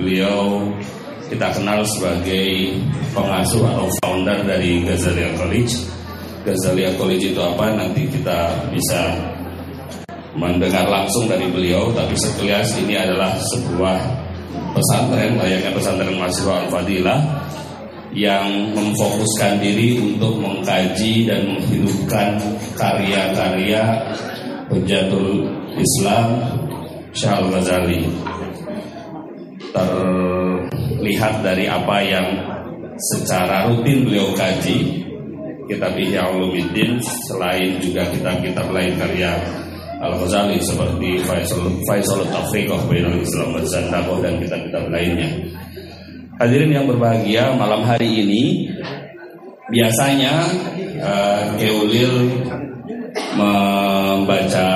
Beliau kita kenal sebagai pengasuh atau founder dari Gazalia College. Gazalia College itu apa? Nanti kita bisa mendengar langsung dari beliau. Tapi sekilas ini adalah sebuah pesantren, layaknya pesantren mahasiswa Al-Fadilah yang memfokuskan diri untuk mengkaji dan menghidupkan karya-karya penjatul Islam Syah Al-Ghazali terlihat dari apa yang secara rutin beliau kaji kitab Ihya Ulumuddin selain juga kitab-kitab lain karya Al-Ghazali seperti Faisal Faisal Tafriqah Bainal Islam Zandaqah dan kitab-kitab lainnya. Hadirin yang berbahagia, malam hari ini biasanya uh, Keulil membaca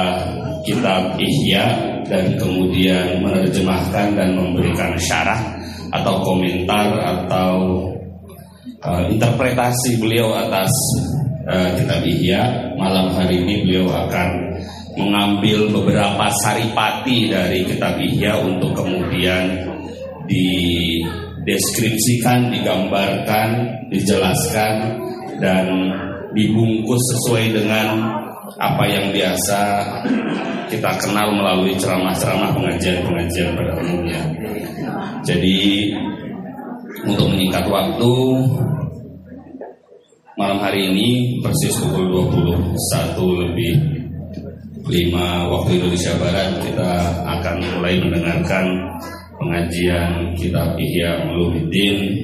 kitab Ihya dan kemudian menerjemahkan dan memberikan syarah atau komentar atau uh, interpretasi beliau atas uh, kitab Ihya. Malam hari ini beliau akan mengambil beberapa saripati dari kitab Ihya untuk kemudian dideskripsikan, digambarkan, dijelaskan dan dibungkus sesuai dengan apa yang biasa kita kenal melalui ceramah-ceramah pengajian-pengajian pada umumnya. Jadi untuk menyingkat waktu malam hari ini persis pukul 21 lebih 5 waktu Indonesia Barat kita akan mulai mendengarkan pengajian kitab Ihya Ulumuddin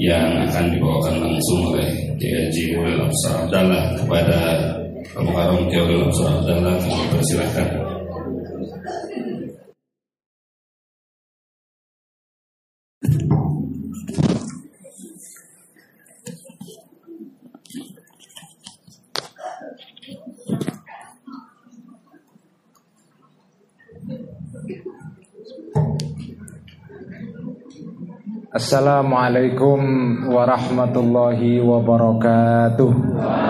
yang akan dibawakan langsung oleh Kiai Haji Abdallah kepada Al-Mukarram Kiai Abdallah kami persilahkan. Assalamualaikum warahmatullahi wabarakatuh.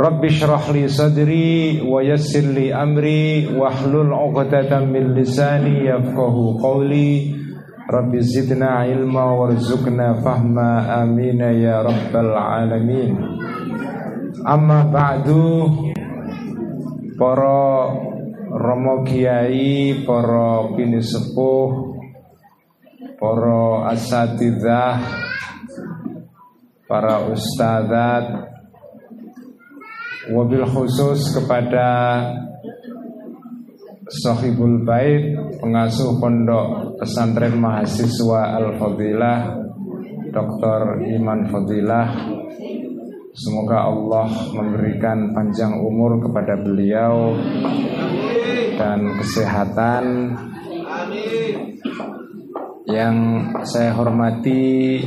رب اشرح لي صدري ويسر لي أمري واحلل عقدة من لساني يفقه قولي. رب زدنا علما وارزقنا فهما. آمين يا رب العالمين. Amma ba'du Para Romo Kiai Para Bini Sepuh Para Asatidah Para Ustadzat Wabil khusus kepada Sohibul Bait Pengasuh Pondok Pesantren Mahasiswa Al-Fadilah Dr. Iman Fadilah Semoga Allah memberikan panjang umur kepada beliau dan kesehatan yang saya hormati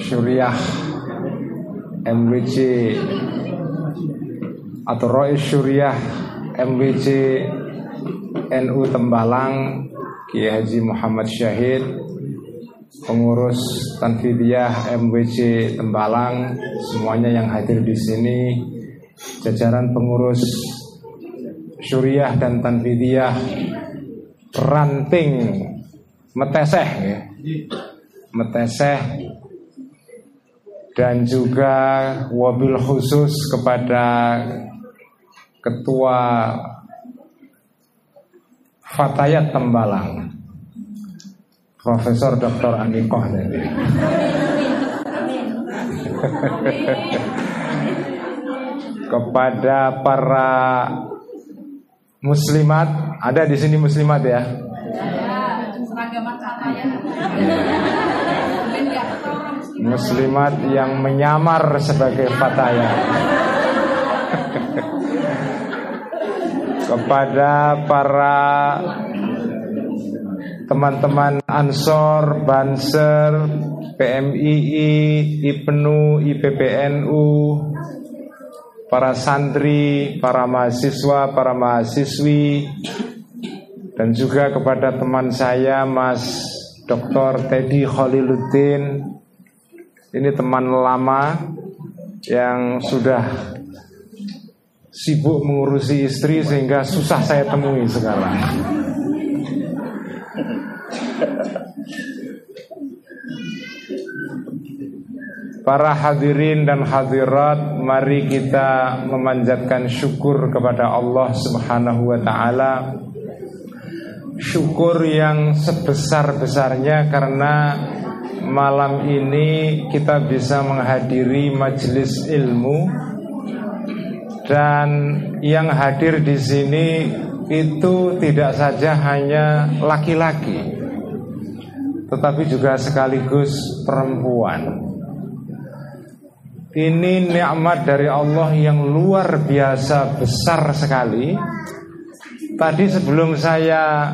Syuriah MWC atau Roy Syuriah MWC NU Tembalang Kiai Haji Muhammad Syahid pengurus Tanfidiyah MWC Tembalang, semuanya yang hadir di sini, jajaran pengurus Syuriah dan Tanfidiyah ranting Meteseh ya. Meteseh dan juga wabil khusus kepada ketua Fatayat Tembalang Profesor Dr. Anikoh tadi. Kepada para muslimat, ada di sini muslimat ya? Muslimat yang menyamar sebagai fataya. kepada para teman-teman Ansor, Banser, PMII, IPNU, IPPNU, para santri, para mahasiswa, para mahasiswi, dan juga kepada teman saya Mas Dr. Teddy Khaliluddin. Ini teman lama yang sudah sibuk mengurusi istri sehingga susah saya temui sekarang. Para hadirin dan hadirat, mari kita memanjatkan syukur kepada Allah Subhanahu wa taala. Syukur yang sebesar-besarnya karena malam ini kita bisa menghadiri majelis ilmu dan yang hadir di sini itu tidak saja hanya laki-laki tetapi juga sekaligus perempuan. Ini nikmat dari Allah yang luar biasa besar sekali. Tadi sebelum saya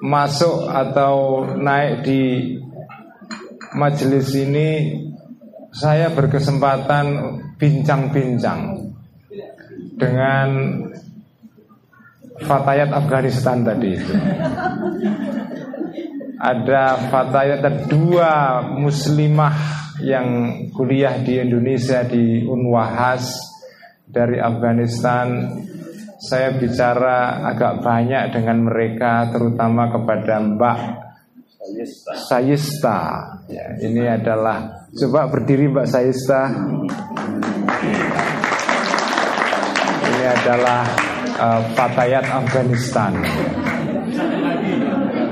masuk atau naik di majelis ini, saya berkesempatan bincang-bincang dengan Fatayat Afghanistan tadi itu. Ada Fatayat ada dua muslimah yang kuliah di Indonesia di Unwahas dari Afghanistan saya bicara agak banyak dengan mereka terutama kepada Mbak Sayista ya, ini adalah coba berdiri Mbak Sayista ini adalah uh, Fatayat Afghanistan.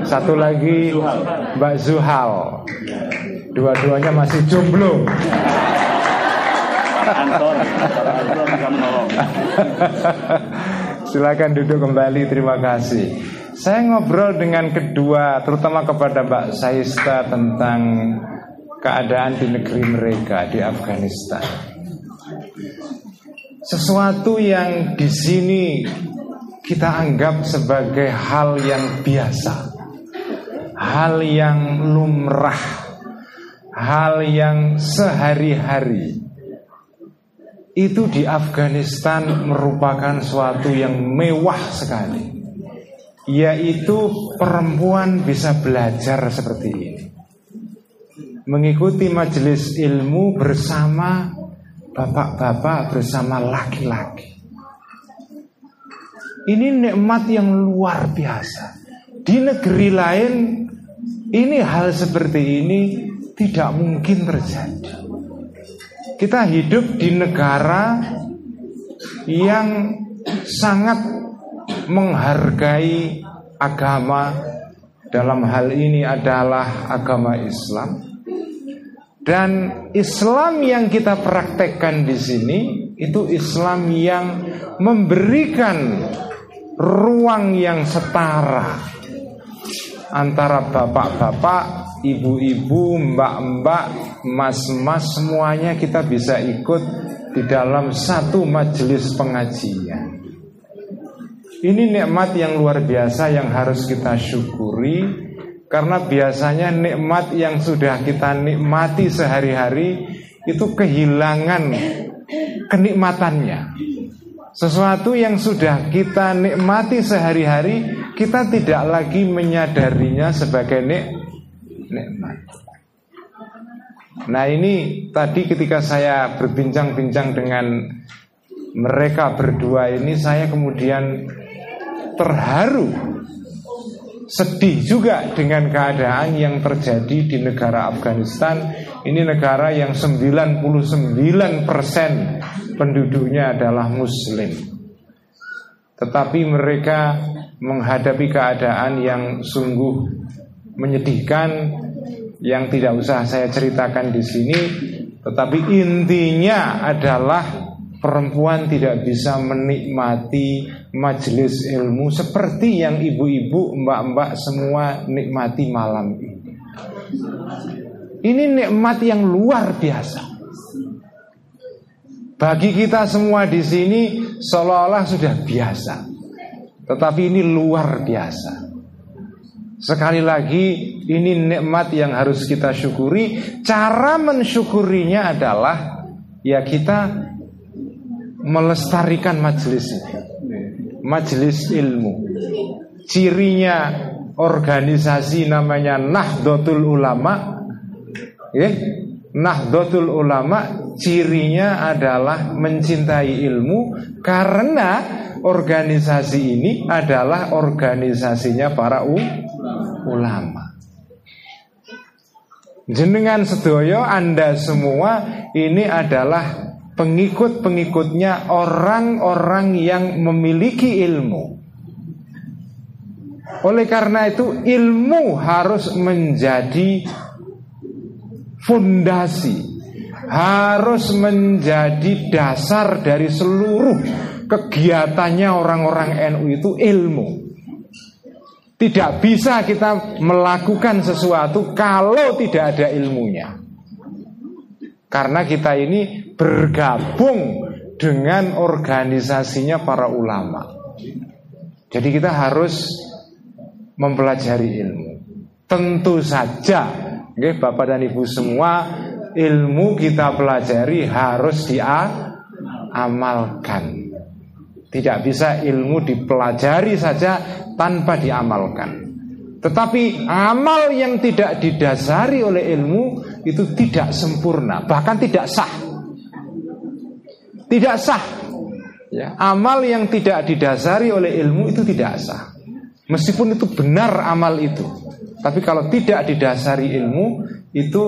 Satu lagi Mbak Zuhal. Dua-duanya masih jomblo. Silakan duduk kembali, terima kasih. Saya ngobrol dengan kedua, terutama kepada Mbak Saista tentang keadaan di negeri mereka di Afghanistan. Sesuatu yang di sini kita anggap sebagai hal yang biasa, hal yang lumrah, hal yang sehari-hari itu di Afghanistan merupakan suatu yang mewah sekali. Yaitu perempuan bisa belajar seperti ini. Mengikuti majelis ilmu bersama bapak-bapak bersama laki-laki. Ini nikmat yang luar biasa. Di negeri lain ini hal seperti ini tidak mungkin terjadi. Kita hidup di negara yang sangat menghargai agama dalam hal ini adalah agama Islam. Dan Islam yang kita praktekkan di sini itu Islam yang memberikan ruang yang setara antara bapak-bapak ibu-ibu, mbak-mbak, mas-mas semuanya kita bisa ikut di dalam satu majelis pengajian. Ini nikmat yang luar biasa yang harus kita syukuri karena biasanya nikmat yang sudah kita nikmati sehari-hari itu kehilangan kenikmatannya. Sesuatu yang sudah kita nikmati sehari-hari kita tidak lagi menyadarinya sebagai nik nikmat. Nah ini tadi ketika saya berbincang-bincang dengan mereka berdua ini saya kemudian terharu sedih juga dengan keadaan yang terjadi di negara Afghanistan ini negara yang 99% penduduknya adalah muslim tetapi mereka menghadapi keadaan yang sungguh menyedihkan yang tidak usah saya ceritakan di sini, tetapi intinya adalah perempuan tidak bisa menikmati majelis ilmu seperti yang ibu-ibu, mbak-mbak semua nikmati malam ini. Ini nikmat yang luar biasa. Bagi kita semua di sini seolah-olah sudah biasa. Tetapi ini luar biasa. Sekali lagi ini nikmat yang harus kita syukuri. Cara mensyukurinya adalah ya kita melestarikan majelis ini. Majelis ilmu. Cirinya organisasi namanya Nahdlatul Ulama. Ya, Nahdlatul Ulama cirinya adalah mencintai ilmu karena organisasi ini adalah organisasinya para ulama. Jenengan sedoyo Anda semua ini adalah pengikut-pengikutnya orang-orang yang memiliki ilmu. Oleh karena itu ilmu harus menjadi fondasi harus menjadi dasar dari seluruh kegiatannya orang-orang NU itu ilmu. Tidak bisa kita melakukan sesuatu kalau tidak ada ilmunya. Karena kita ini bergabung dengan organisasinya para ulama. Jadi kita harus mempelajari ilmu. Tentu saja Oke, Bapak dan Ibu semua, ilmu kita pelajari harus diamalkan. Tidak bisa ilmu dipelajari saja tanpa diamalkan. Tetapi amal yang tidak didasari oleh ilmu itu tidak sempurna, bahkan tidak sah. Tidak sah. Ya, amal yang tidak didasari oleh ilmu itu tidak sah. Meskipun itu benar amal itu, tapi kalau tidak didasari ilmu, itu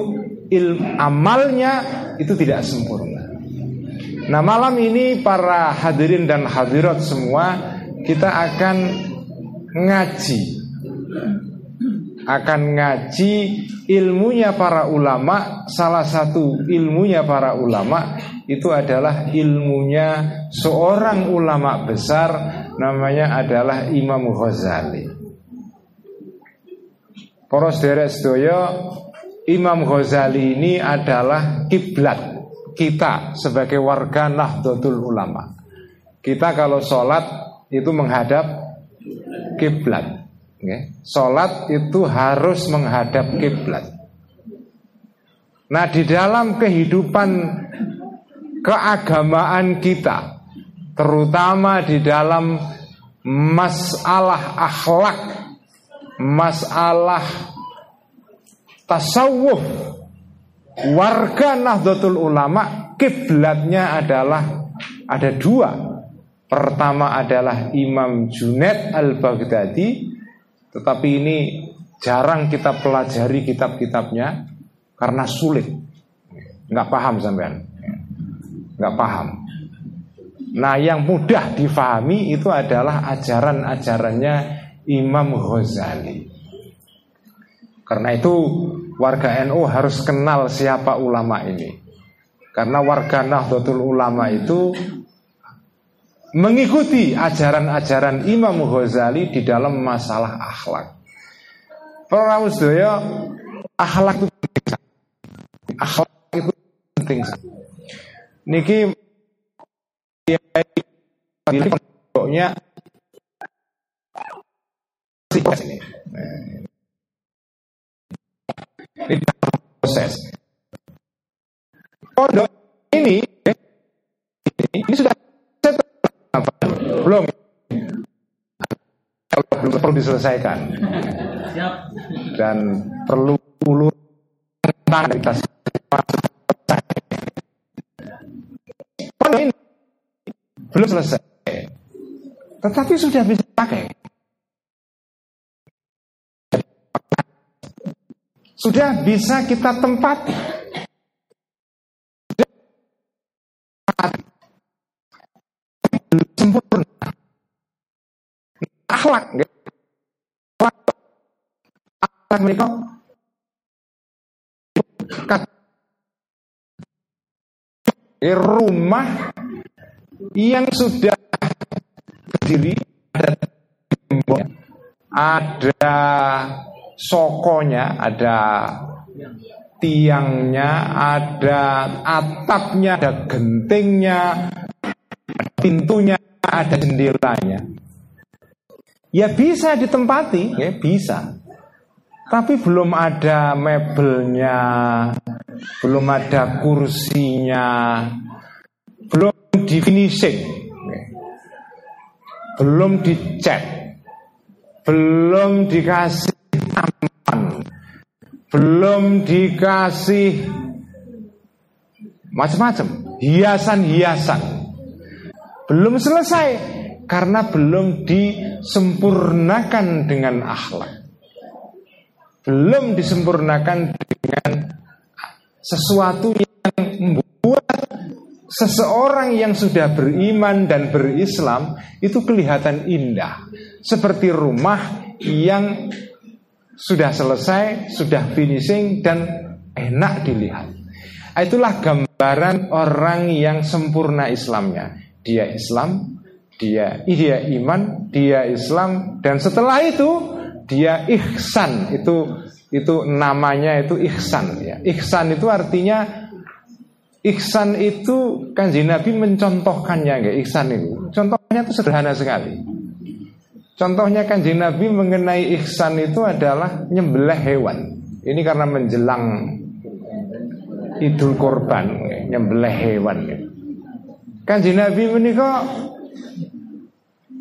ilmu amalnya itu tidak sempurna. Nah malam ini para hadirin dan hadirat semua kita akan ngaji, akan ngaji ilmunya para ulama. Salah satu ilmunya para ulama itu adalah ilmunya seorang ulama besar namanya adalah Imam Ghazali. Poros derek sedoyo Imam Ghazali ini adalah kiblat kita sebagai warga Nahdlatul Ulama. Kita kalau sholat itu menghadap kiblat. Okay. Sholat itu harus menghadap kiblat. Nah di dalam kehidupan keagamaan kita, terutama di dalam masalah akhlak masalah tasawuf warga Nahdlatul Ulama kiblatnya adalah ada dua. Pertama adalah Imam Junaid Al-Baghdadi tetapi ini jarang kita pelajari kitab-kitabnya karena sulit. Nggak paham sampean. Nggak paham. Nah yang mudah difahami itu adalah ajaran-ajarannya Imam Ghazali. Karena itu warga NU harus kenal siapa ulama ini. Karena warga Nahdlatul Ulama itu mengikuti ajaran-ajaran Imam Ghazali di dalam masalah akhlak. Para sedaya, akhlak itu penting. Akhlak itu penting. Niki pokoknya ini. Proses. Pondok ini, ini sudah? Belum. Kalau belum perlu diselesaikan. Dan perlu ulur kita ini belum selesai. Tetapi sudah bisa pakai. sudah bisa kita tempati. Sempurna. Akhlak, akhlak mereka rumah yang sudah berdiri ada ada sokonya, ada tiangnya, ada atapnya, ada gentingnya, pintunya, ada jendelanya. Ya bisa ditempati, ya bisa. Tapi belum ada mebelnya, belum ada kursinya, belum di finishing, belum dicat, belum dikasih taman, belum dikasih macam-macam hiasan-hiasan. Belum selesai karena belum disempurnakan dengan akhlak. Belum disempurnakan dengan sesuatu yang membuat seseorang yang sudah beriman dan berislam itu kelihatan indah. Seperti rumah yang sudah selesai, sudah finishing dan enak dilihat. Itulah gambaran orang yang sempurna Islamnya. Dia Islam, dia dia iman, dia Islam dan setelah itu dia ihsan. Itu itu namanya itu ihsan ya. Ihsan itu artinya ihsan itu kanji Nabi mencontohkannya ya, ihsan itu. Contohnya itu sederhana sekali. Contohnya kan Nabi mengenai ihsan itu adalah nyembelih hewan. Ini karena menjelang Idul Korban, nyembelih hewan. Kan Nabi menikah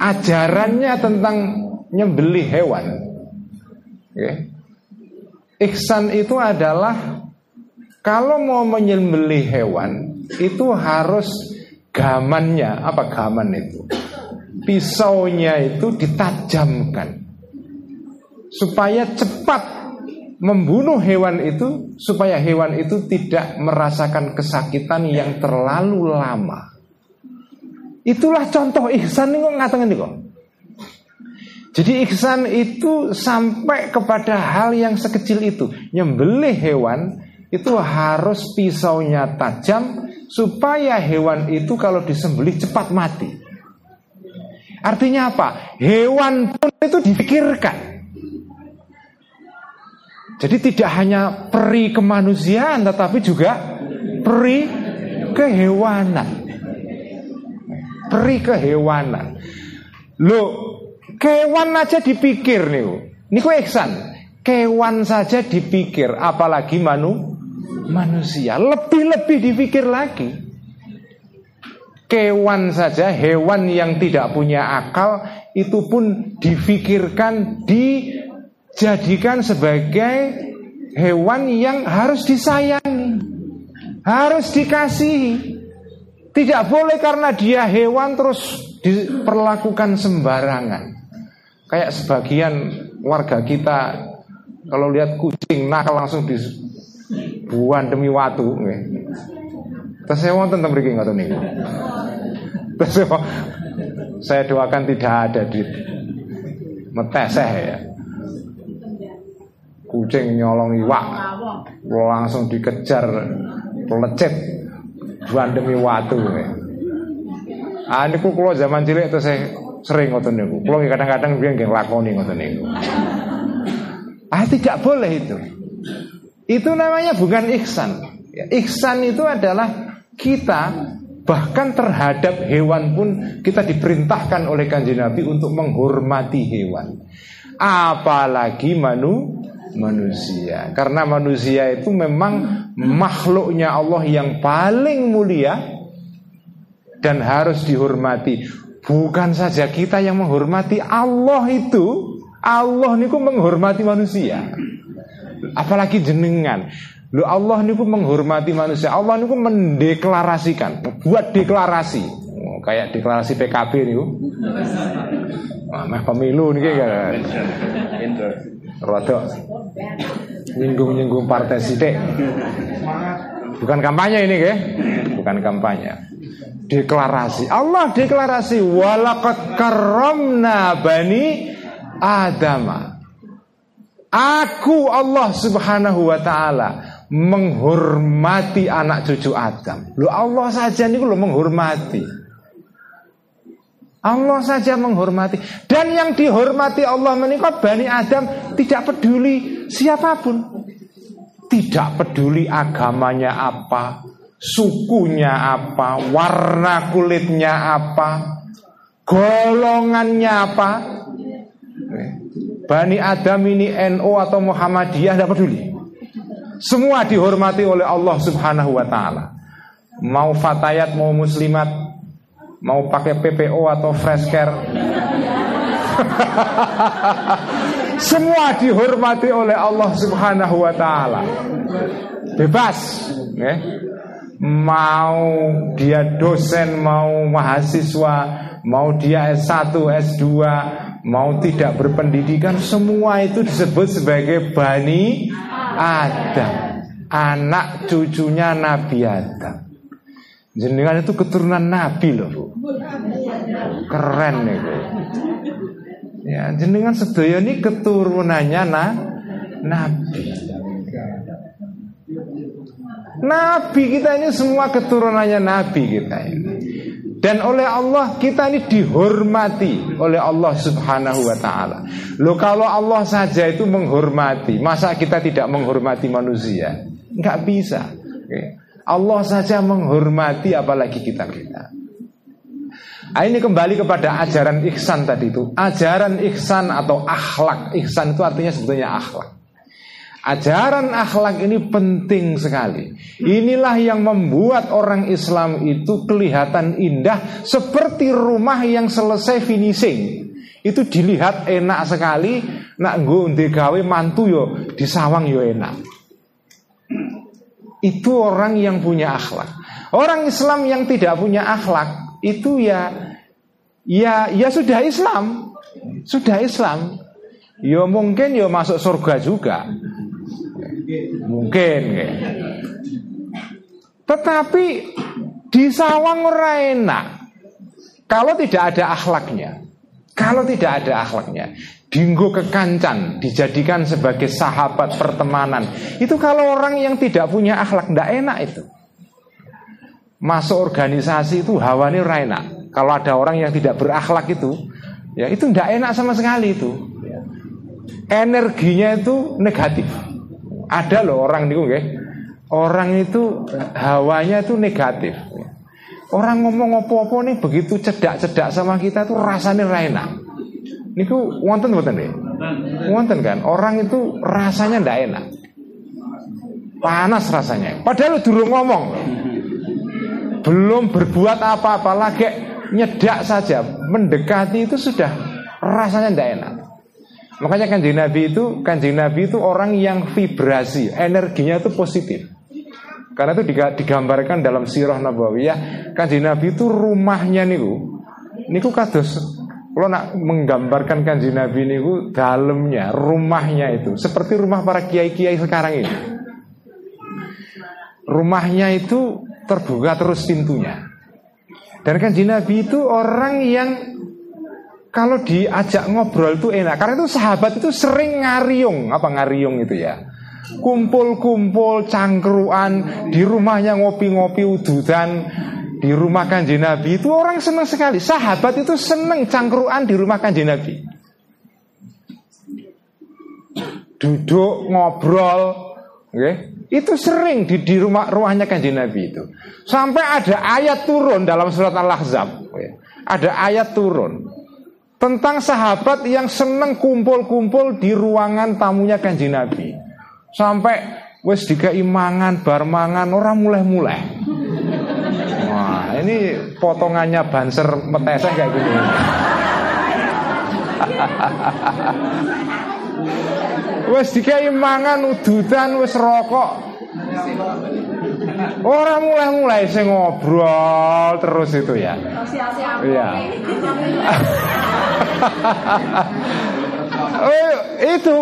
ajarannya tentang nyembelih hewan. Ihsan itu adalah kalau mau menyembelih hewan itu harus gamannya apa gaman itu pisaunya itu ditajamkan supaya cepat membunuh hewan itu supaya hewan itu tidak merasakan kesakitan yang terlalu lama. Itulah contoh ihsan ini ngatakan kok. Jadi ihsan itu sampai kepada hal yang sekecil itu. Nyembelih hewan itu harus pisaunya tajam supaya hewan itu kalau disembelih cepat mati. Artinya apa? Hewan pun itu dipikirkan. Jadi tidak hanya peri kemanusiaan tetapi juga peri kehewanan. Peri kehewanan. Lo kewan aja dipikir nih. Ini ihsan. Kewan saja dipikir apalagi manu manusia. Lebih-lebih dipikir lagi kewan saja, hewan yang tidak punya akal itu pun difikirkan, dijadikan sebagai hewan yang harus disayangi, harus dikasihi. Tidak boleh karena dia hewan terus diperlakukan sembarangan. Kayak sebagian warga kita kalau lihat kucing nakal langsung dibuang demi waktu. Terus saya mau tentang beri ngoten saya doakan tidak ada di meteseh ya. Kucing nyolong iwak langsung dikejar lecet dua demi watu ya. Ah niku kula zaman cilik itu saya sering ngoten niku. Kula kadang-kadang biyen nggih nglakoni ngoten niku. Ah tidak boleh itu. Itu namanya bukan ihsan. Ya, ihsan itu adalah kita Bahkan terhadap hewan pun kita diperintahkan oleh kanjeng Nabi untuk menghormati hewan. Apalagi manu manusia. Karena manusia itu memang makhluknya Allah yang paling mulia dan harus dihormati. Bukan saja kita yang menghormati Allah itu, Allah niku menghormati manusia. Apalagi jenengan. Lu Allah niku menghormati manusia. Allah niku mendeklarasikan, buat deklarasi. Oh, kayak deklarasi PKB niku. Nah, pemilu nih kan. Rodok nyinggung-nyinggung partai sidik. Bukan kampanye ini ke? Bukan kampanye. Deklarasi. Allah deklarasi walaqad karramna bani Adama. Aku Allah Subhanahu wa taala menghormati anak cucu Adam. Lu Allah saja ini lo menghormati. Allah saja menghormati dan yang dihormati Allah menikah Bani Adam tidak peduli siapa pun tidak peduli agamanya apa sukunya apa, warna kulitnya apa, golongannya apa. Bani Adam ini NO atau Muhammadiyah tidak peduli. Semua dihormati oleh Allah Subhanahu wa taala. Mau fatayat, mau muslimat, mau pakai PPO atau freshcare. Semua dihormati oleh Allah Subhanahu wa taala. Bebas, ya mau dia dosen, mau mahasiswa, mau dia S1, S2, mau tidak berpendidikan, semua itu disebut sebagai Bani Adam, anak cucunya Nabi Adam. Jenengan itu keturunan Nabi loh, Bu. Keren nih, Bu. Ya, jenengan sedaya ini keturunannya na, Nabi. Nabi kita ini semua keturunannya Nabi kita ini. Dan oleh Allah kita ini dihormati oleh Allah Subhanahu wa taala. Loh kalau Allah saja itu menghormati, masa kita tidak menghormati manusia? Enggak bisa. Allah saja menghormati apalagi kita-kita. Nah, ini kembali kepada ajaran ihsan tadi itu. Ajaran ihsan atau akhlak. Ihsan itu artinya sebetulnya akhlak. Ajaran akhlak ini penting sekali. Inilah yang membuat orang Islam itu kelihatan indah seperti rumah yang selesai finishing. Itu dilihat enak sekali, nak nggo gawe mantu yo disawang yo enak. Itu orang yang punya akhlak. Orang Islam yang tidak punya akhlak itu ya ya ya sudah Islam. Sudah Islam. Ya mungkin ya masuk surga juga. Mungkin ya. Tetapi di sawang ora enak kalau tidak ada akhlaknya. Kalau tidak ada akhlaknya, dinggo kekancan dijadikan sebagai sahabat pertemanan. Itu kalau orang yang tidak punya akhlak tidak enak itu. Masuk organisasi itu hawanya ora enak. Kalau ada orang yang tidak berakhlak itu, ya itu tidak enak sama sekali itu. Energinya itu negatif. Ada loh orang niku nggih. Orang itu hawanya itu negatif. Orang ngomong opo-opo nih begitu cedak-cedak sama kita tuh rasanya ra enak. Niku wonten mboten nggih? Wonten kan? Orang itu rasanya ndak enak. Panas rasanya. Padahal dulu ngomong. Belum berbuat apa-apa lagi nyedak saja, mendekati itu sudah rasanya ndak enak. Makanya kanjeng Nabi itu kanjeng Nabi itu orang yang vibrasi, energinya itu positif. Karena itu digambarkan dalam sirah Nabawiyah, kanjeng Nabi itu rumahnya niku, niku kados kalau nak menggambarkan kanjeng Nabi niku dalamnya, rumahnya itu. Seperti rumah para kiai-kiai sekarang ini. Rumahnya itu terbuka terus pintunya. Dan kanjeng Nabi itu orang yang kalau diajak ngobrol itu enak. Karena itu sahabat itu sering ngariung. Apa ngariung itu ya? Kumpul-kumpul cangkruan di rumahnya ngopi-ngopi ududan di rumah kanji Nabi itu orang senang sekali sahabat itu senang cangkruan di rumah kanji Nabi duduk ngobrol okay? itu sering di, di rumah rumahnya kanji Nabi itu sampai ada ayat turun dalam surat Al-Ahzab okay? ada ayat turun tentang sahabat yang seneng kumpul-kumpul di ruangan tamunya kanji Nabi. Sampai wes dikai imangan, barmangan, orang mulai-mulai. Wah, ini potongannya banser metesek kayak gitu. wes dikai mangan udutan wes rokok Orang mulai-mulai saya ngobrol terus itu ya. Iya. oh, itu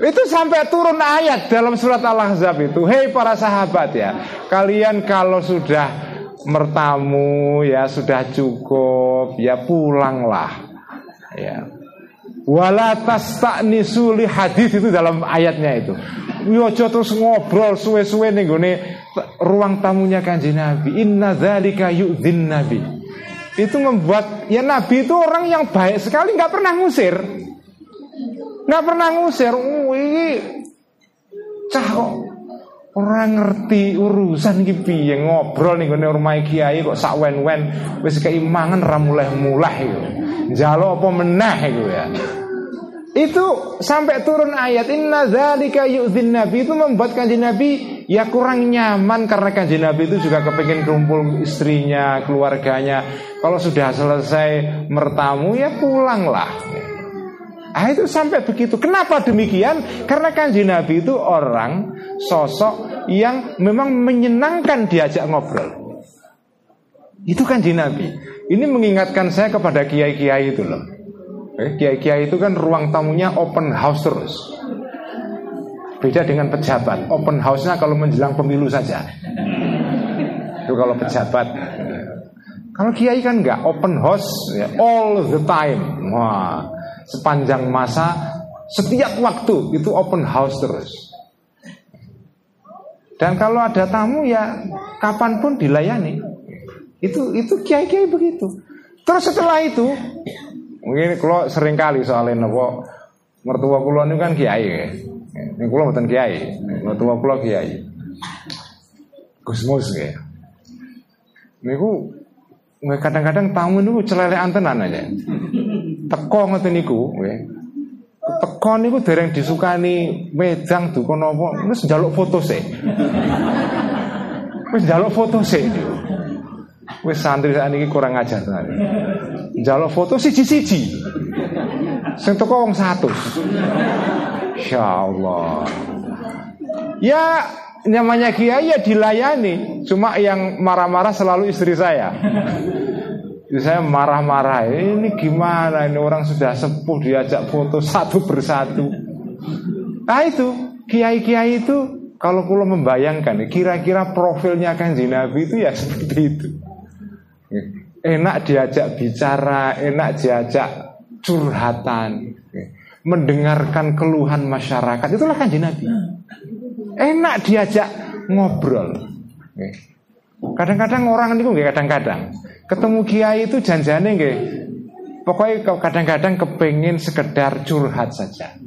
itu sampai turun ayat dalam surat Al-Ahzab itu. Hei para sahabat ya, kalian kalau sudah mertamu ya sudah cukup ya pulanglah. Ya. Walatas tak nisuli hadis itu dalam ayatnya itu. Yojo terus ngobrol suwe-suwe nih gue ruang tamunya kanji Nabi. Inna dzalika yu'dhin Nabi. Itu membuat ya Nabi itu orang yang baik sekali nggak pernah ngusir. Nggak pernah ngusir. Uh, ini cah Orang ngerti urusan iki piye ngobrol ning gone omahe kiai kok sak wen-wen wis keimangan ra mulai-mulai iku. Njaluk apa meneh iku ya. Itu sampai turun ayat inna dzalika yu'dzin nabi itu membuat kanjeng Nabi ya kurang nyaman karena kanjeng Nabi itu juga kepingin kumpul istrinya, keluarganya. Kalau sudah selesai mertamu ya pulanglah. Ah itu sampai begitu. Kenapa demikian? Karena kanjeng Nabi itu orang sosok yang memang menyenangkan diajak ngobrol. Itu kanjeng Nabi. Ini mengingatkan saya kepada kiai-kiai itu loh. Eh, kiai-kiai itu kan ruang tamunya open house terus. Beda dengan pejabat. Open house-nya kalau menjelang pemilu saja. Itu kalau pejabat. Kalau kiai kan enggak open house ya, all the time. Wah, sepanjang masa setiap waktu itu open house terus. Dan kalau ada tamu ya kapan pun dilayani. Itu itu kiai-kiai begitu. Terus setelah itu mungkin kalau sering kali soalnya nopo mertua pulau ini kan kiai ya. Ini pulau bukan kiai, mertua pulau kiai. Gusmus ya. Niku kadang-kadang tamu itu celelekan tenan aja teko ngoten niku nggih. Teko niku dereng disukani wedang dukun apa, wis njaluk foto sih. Wis njaluk foto sih. Wis santri sakniki kurang ajar tenan. Njaluk foto siji-siji. Sing teko wong 100. Insyaallah. Ya namanya kiai ya dilayani. Cuma yang marah-marah selalu istri saya. Saya marah-marah ini gimana? Ini orang sudah sepuh diajak foto satu persatu nah itu kiai-kiai itu kalau pulau membayangkan kira-kira profilnya kan Nabi itu ya seperti itu. Enak diajak bicara enak diajak curhatan mendengarkan keluhan masyarakat. Itulah kan Nabi. Enak diajak ngobrol. Kadang-kadang orang ini kadang-kadang ketemu kiai itu janjane nggih. Pokoknya kadang-kadang kepengen sekedar curhat saja.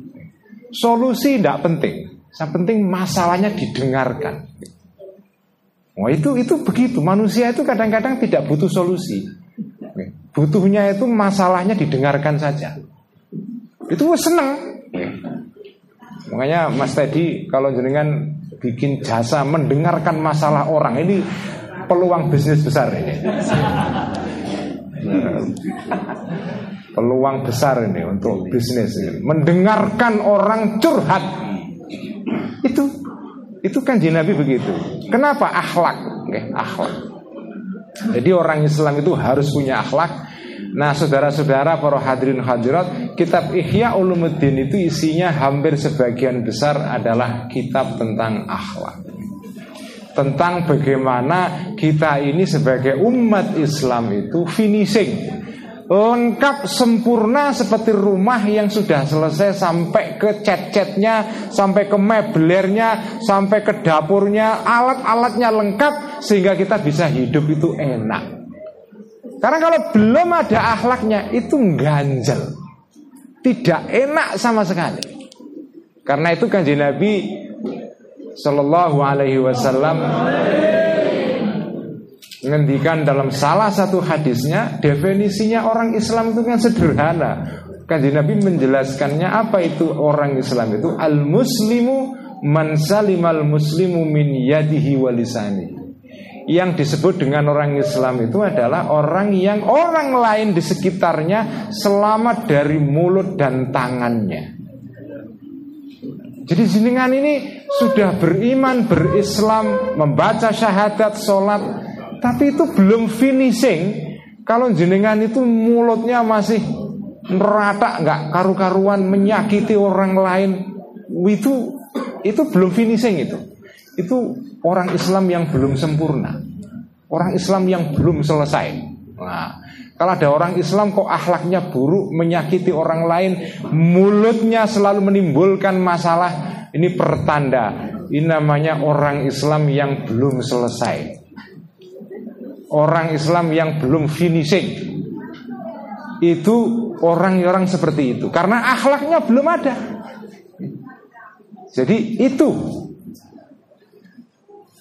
Solusi tidak penting. Yang penting masalahnya didengarkan. Wah itu itu begitu. Manusia itu kadang-kadang tidak butuh solusi. Butuhnya itu masalahnya didengarkan saja. Itu seneng. Makanya Mas Teddy kalau jenengan bikin jasa mendengarkan masalah orang ini peluang bisnis besar ini. Peluang besar ini untuk bisnis ini. Mendengarkan orang curhat itu itu kan Nabi begitu. Kenapa akhlak? Oke, akhlak. Jadi orang Islam itu harus punya akhlak. Nah, saudara-saudara para hadirin hadirat, kitab Ihya Ulumuddin itu isinya hampir sebagian besar adalah kitab tentang akhlak tentang bagaimana kita ini sebagai umat Islam itu finishing lengkap sempurna seperti rumah yang sudah selesai sampai ke cat-catnya, sampai ke meblernya, sampai ke dapurnya, alat-alatnya lengkap sehingga kita bisa hidup itu enak. Karena kalau belum ada akhlaknya itu ganjel. Tidak enak sama sekali. Karena itu kan Nabi Sallallahu alaihi wasallam Ngendikan dalam salah satu hadisnya Definisinya orang Islam itu kan sederhana. Kanji Nabi menjelaskannya Apa itu orang Islam itu? Al-muslimu man salimal muslimu min yadihi walisani yang disebut dengan orang Islam itu adalah orang yang orang lain di sekitarnya selamat dari mulut dan tangannya. Jadi jenengan ini sudah beriman, berislam, membaca syahadat, sholat, tapi itu belum finishing. Kalau jenengan itu mulutnya masih nerata, nggak karu-karuan, menyakiti orang lain, itu itu belum finishing itu. Itu orang Islam yang belum sempurna, orang Islam yang belum selesai. Nah, kalau ada orang Islam kok akhlaknya buruk, menyakiti orang lain, mulutnya selalu menimbulkan masalah, ini pertanda. Ini namanya orang Islam yang belum selesai. Orang Islam yang belum finishing. Itu orang-orang seperti itu. Karena akhlaknya belum ada. Jadi itu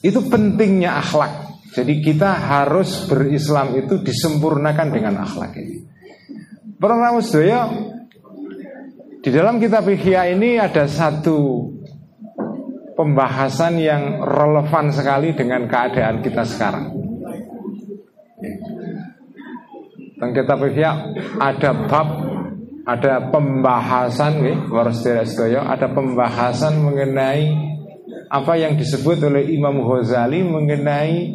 Itu pentingnya akhlak. Jadi kita harus berislam itu disempurnakan dengan akhlak ini. Para sedaya di dalam kitab Ihya ini ada satu pembahasan yang relevan sekali dengan keadaan kita sekarang. Teng kitab Ihya ada bab ada pembahasan nih, ada pembahasan mengenai apa yang disebut oleh Imam Ghazali mengenai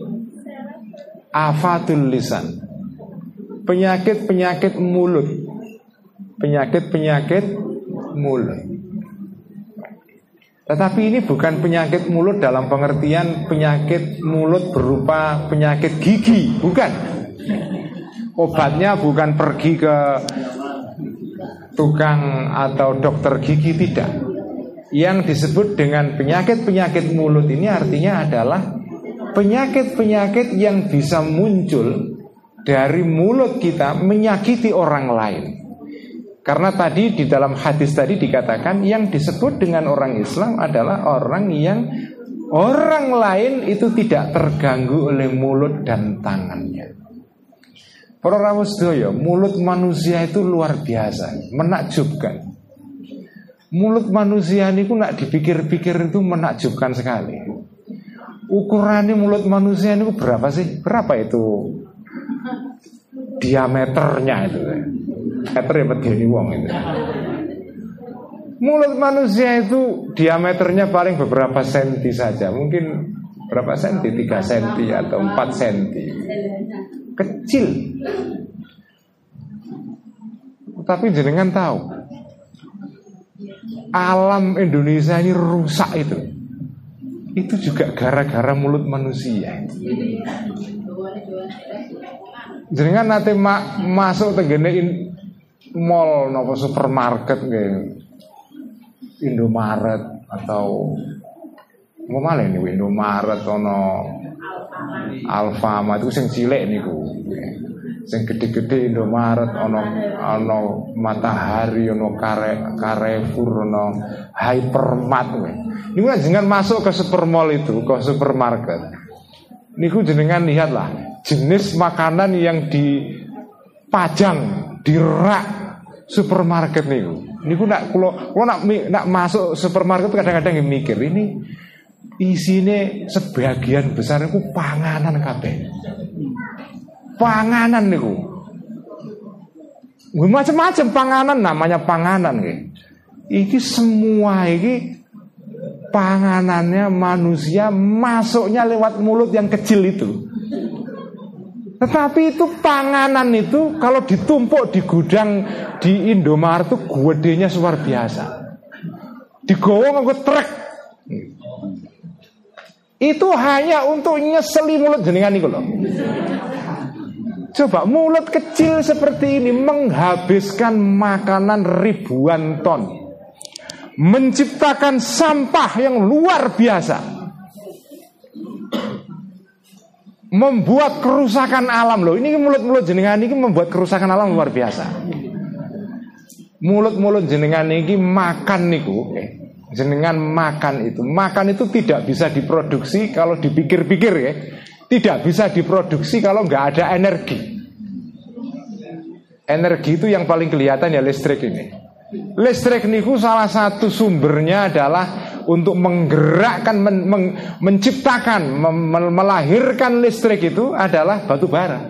afatul lisan. Penyakit-penyakit mulut. Penyakit-penyakit mulut. Tetapi ini bukan penyakit mulut dalam pengertian penyakit mulut berupa penyakit gigi, bukan. Obatnya bukan pergi ke tukang atau dokter gigi tidak. Yang disebut dengan penyakit-penyakit mulut ini artinya adalah penyakit-penyakit yang bisa muncul dari mulut kita menyakiti orang lain. Karena tadi di dalam hadis tadi dikatakan yang disebut dengan orang Islam adalah orang yang orang lain itu tidak terganggu oleh mulut dan tangannya. Para mulut manusia itu luar biasa, menakjubkan. Mulut manusia ini ku nak dipikir-pikir itu menakjubkan sekali. Ukurannya mulut manusia ini berapa sih? Berapa itu diameternya itu? meter ya medeni wong itu. Mulut manusia itu diameternya paling beberapa senti saja, mungkin berapa senti, 3 senti atau 4 senti. Kecil. Tapi jenengan tahu alam Indonesia ini rusak itu. Itu juga gara-gara mulut manusia. Jenengan nanti ma masuk tenggene mall nopo supermarket nggih. Indomaret atau mau malah ini Indomaret ono Alfamart itu sing cilik niku. Sing gede-gede Indomaret ono ono Matahari ono Kare Carrefour ono Hypermart kowe. Niku jenengan masuk ke supermall itu, ke supermarket. Niku jenengan lihatlah jenis makanan yang dipajang di rak supermarket niku. Niku nak kalau kalau nak nak masuk supermarket kadang-kadang mikir ini isine sebagian besar itu panganan kabeh. Panganan niku. Macam-macam panganan namanya panganan nggih. Iki semua iki panganannya manusia masuknya lewat mulut yang kecil itu. Tetapi itu panganan itu kalau ditumpuk di gudang di Indomaret itu gedenya luar biasa. Digowo nganggo truk. Itu hanya untuk nyeseli mulut jenengan itu loh. Coba mulut kecil seperti ini menghabiskan makanan ribuan ton. Menciptakan sampah yang luar biasa membuat kerusakan alam loh. Ini mulut-mulut jenengan ini membuat kerusakan alam luar biasa. Mulut-mulut jenengan ini makan niku, eh, jenengan makan itu, makan itu tidak bisa diproduksi kalau dipikir-pikir ya, tidak bisa diproduksi kalau nggak ada energi. Energi itu yang paling kelihatan ya listrik ini. Listrik niku salah satu sumbernya adalah untuk menggerakkan, men, men, menciptakan, melahirkan listrik itu adalah batu bara.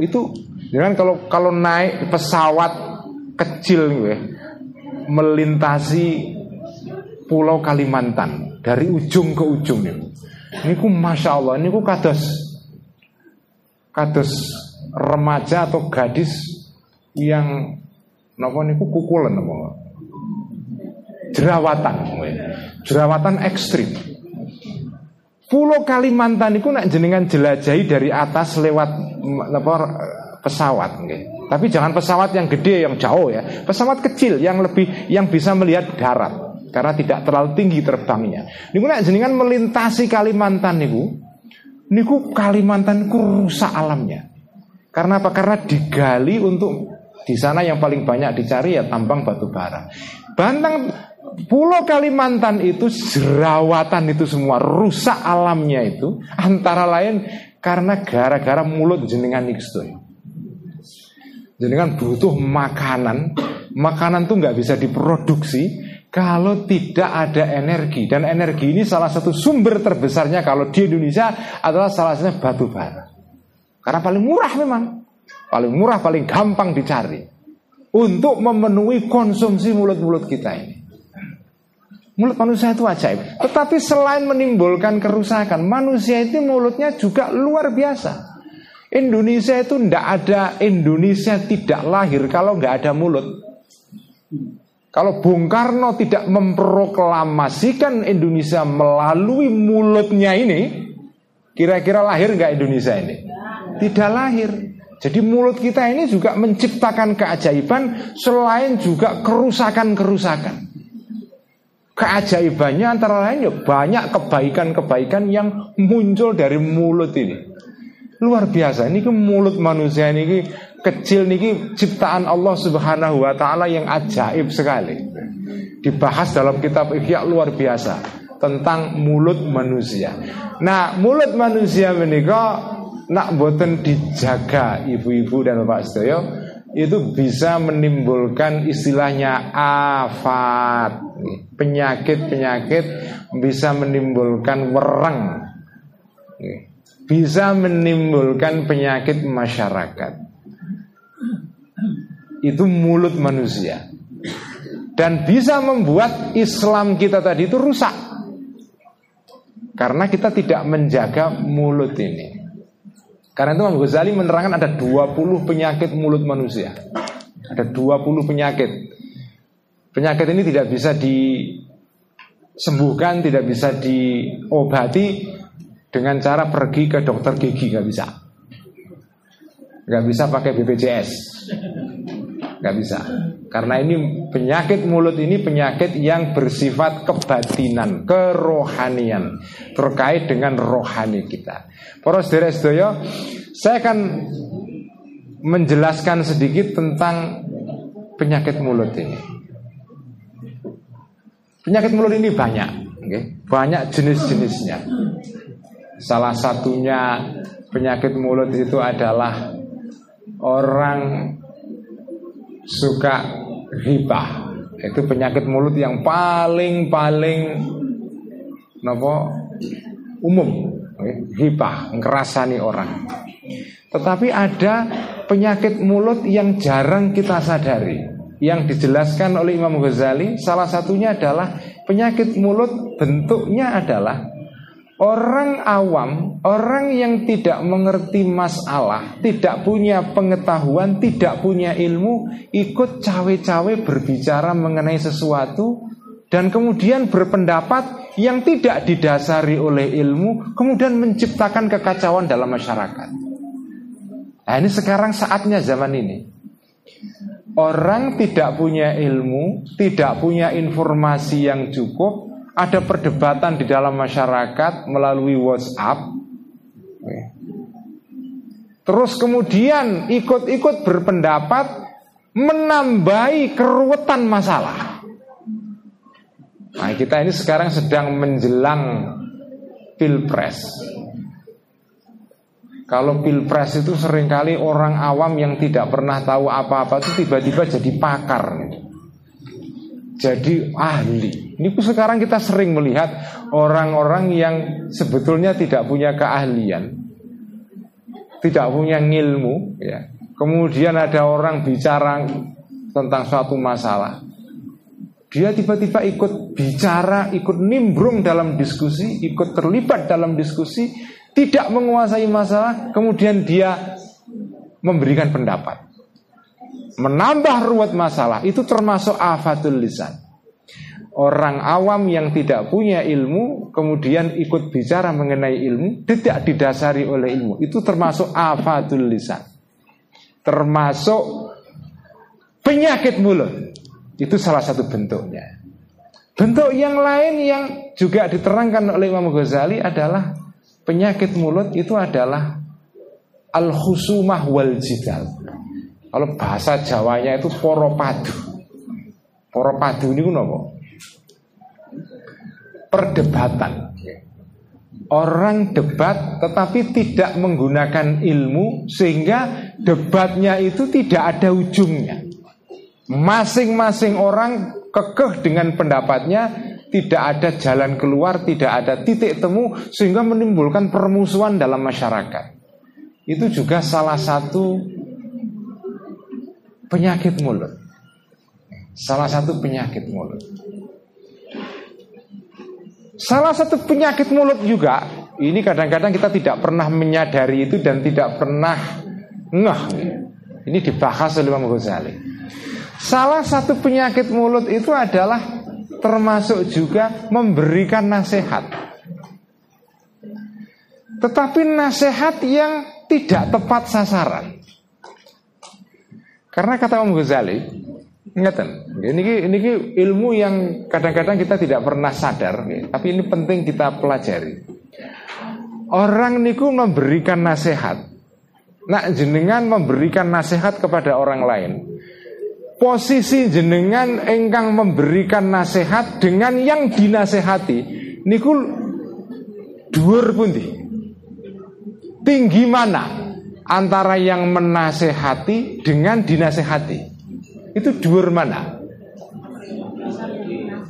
Itu dengan kalau kalau naik pesawat kecil gue melintasi Pulau Kalimantan dari ujung ke ujung nih. Ini ku masya Allah, ini ku kados kados remaja atau gadis yang nopo niku kukulen nopo jerawatan jerawatan ekstrim Pulau Kalimantan itu nak jenengan jelajahi dari atas lewat apa, pesawat okay. Tapi jangan pesawat yang gede yang jauh ya. Pesawat kecil yang lebih yang bisa melihat darat karena tidak terlalu tinggi terbangnya. Niku nak jenengan melintasi Kalimantan niku. Niku Kalimantan ku rusak alamnya. Karena apa? Karena digali untuk di sana yang paling banyak dicari ya tambang batu bara. Bantang Pulau Kalimantan itu jerawatan itu semua rusak alamnya itu antara lain karena gara-gara mulut jenengan itu. Jenengan butuh makanan, makanan tuh nggak bisa diproduksi kalau tidak ada energi dan energi ini salah satu sumber terbesarnya kalau di Indonesia adalah salah satunya batu bara. Karena paling murah memang, paling murah, paling gampang dicari untuk memenuhi konsumsi mulut-mulut kita ini. Mulut manusia itu ajaib. Tetapi selain menimbulkan kerusakan, manusia itu mulutnya juga luar biasa. Indonesia itu tidak ada Indonesia tidak lahir kalau nggak ada mulut. Kalau Bung Karno tidak memproklamasikan Indonesia melalui mulutnya ini, kira-kira lahir nggak Indonesia ini? Tidak lahir. Jadi mulut kita ini juga menciptakan keajaiban selain juga kerusakan-kerusakan keajaibannya antara lain ya banyak kebaikan-kebaikan yang muncul dari mulut ini. Luar biasa. Ini ke mulut manusia ini kecil niki ciptaan Allah Subhanahu wa taala yang ajaib sekali. Dibahas dalam kitab Ihya luar biasa tentang mulut manusia. Nah, mulut manusia menika nak boten dijaga ibu-ibu dan bapak sedaya itu bisa menimbulkan istilahnya afat penyakit-penyakit bisa menimbulkan wereng bisa menimbulkan penyakit masyarakat itu mulut manusia dan bisa membuat Islam kita tadi itu rusak karena kita tidak menjaga mulut ini karena itu Imam Ghazali menerangkan ada 20 penyakit mulut manusia. Ada 20 penyakit. Penyakit ini tidak bisa disembuhkan, tidak bisa diobati dengan cara pergi ke dokter gigi, nggak bisa. Nggak bisa pakai BPJS. Nggak bisa. Karena ini penyakit mulut ini penyakit yang bersifat kebatinan, kerohanian, terkait dengan rohani kita. Poros deres doyo, saya akan menjelaskan sedikit tentang penyakit mulut ini. Penyakit mulut ini banyak, okay? banyak jenis-jenisnya. Salah satunya penyakit mulut itu adalah orang suka hibah itu penyakit mulut yang paling paling nopo umum. Hibah ngerasani orang. Tetapi ada penyakit mulut yang jarang kita sadari. Yang dijelaskan oleh Imam Ghazali salah satunya adalah penyakit mulut bentuknya adalah Orang awam, orang yang tidak mengerti masalah, tidak punya pengetahuan, tidak punya ilmu, ikut cawe-cawe berbicara mengenai sesuatu dan kemudian berpendapat yang tidak didasari oleh ilmu, kemudian menciptakan kekacauan dalam masyarakat. Nah, ini sekarang saatnya zaman ini. Orang tidak punya ilmu, tidak punya informasi yang cukup, ada perdebatan di dalam masyarakat melalui WhatsApp. Terus kemudian ikut-ikut berpendapat menambahi keruwetan masalah. Nah, kita ini sekarang sedang menjelang pilpres. Kalau pilpres itu sering kali orang awam yang tidak pernah tahu apa-apa itu tiba-tiba jadi pakar. Jadi ahli. Ini sekarang kita sering melihat orang-orang yang sebetulnya tidak punya keahlian, tidak punya ilmu, ya. Kemudian ada orang bicara tentang suatu masalah. Dia tiba-tiba ikut bicara, ikut nimbrung dalam diskusi, ikut terlibat dalam diskusi, tidak menguasai masalah, kemudian dia memberikan pendapat. Menambah ruwet masalah itu termasuk afatul lisan. Orang awam yang tidak punya ilmu kemudian ikut bicara mengenai ilmu tidak didasari oleh ilmu. Itu termasuk afadul lisan. Termasuk penyakit mulut. Itu salah satu bentuknya. Bentuk yang lain yang juga diterangkan oleh Imam Ghazali adalah penyakit mulut itu adalah al khusumah wal jidal kalau bahasa Jawanya itu poropadu poropadu ini apa perdebatan. Orang debat tetapi tidak menggunakan ilmu sehingga debatnya itu tidak ada ujungnya. Masing-masing orang kekeh dengan pendapatnya, tidak ada jalan keluar, tidak ada titik temu sehingga menimbulkan permusuhan dalam masyarakat. Itu juga salah satu penyakit mulut. Salah satu penyakit mulut. Salah satu penyakit mulut juga ini kadang-kadang kita tidak pernah menyadari itu dan tidak pernah ngeh. Ini dibahas oleh Imam Ghazali. Salah satu penyakit mulut itu adalah termasuk juga memberikan nasihat. Tetapi nasihat yang tidak tepat sasaran. Karena kata Imam Ghazali, Ingatan, ini ini ilmu yang kadang-kadang kita tidak pernah sadar, tapi ini penting kita pelajari. Orang niku memberikan nasihat. Nak jenengan memberikan nasihat kepada orang lain. Posisi jenengan engkang memberikan nasihat dengan yang dinasehati niku dhuwur pundi? Tinggi mana antara yang menasehati dengan dinasehati? Itu dhuwur mana?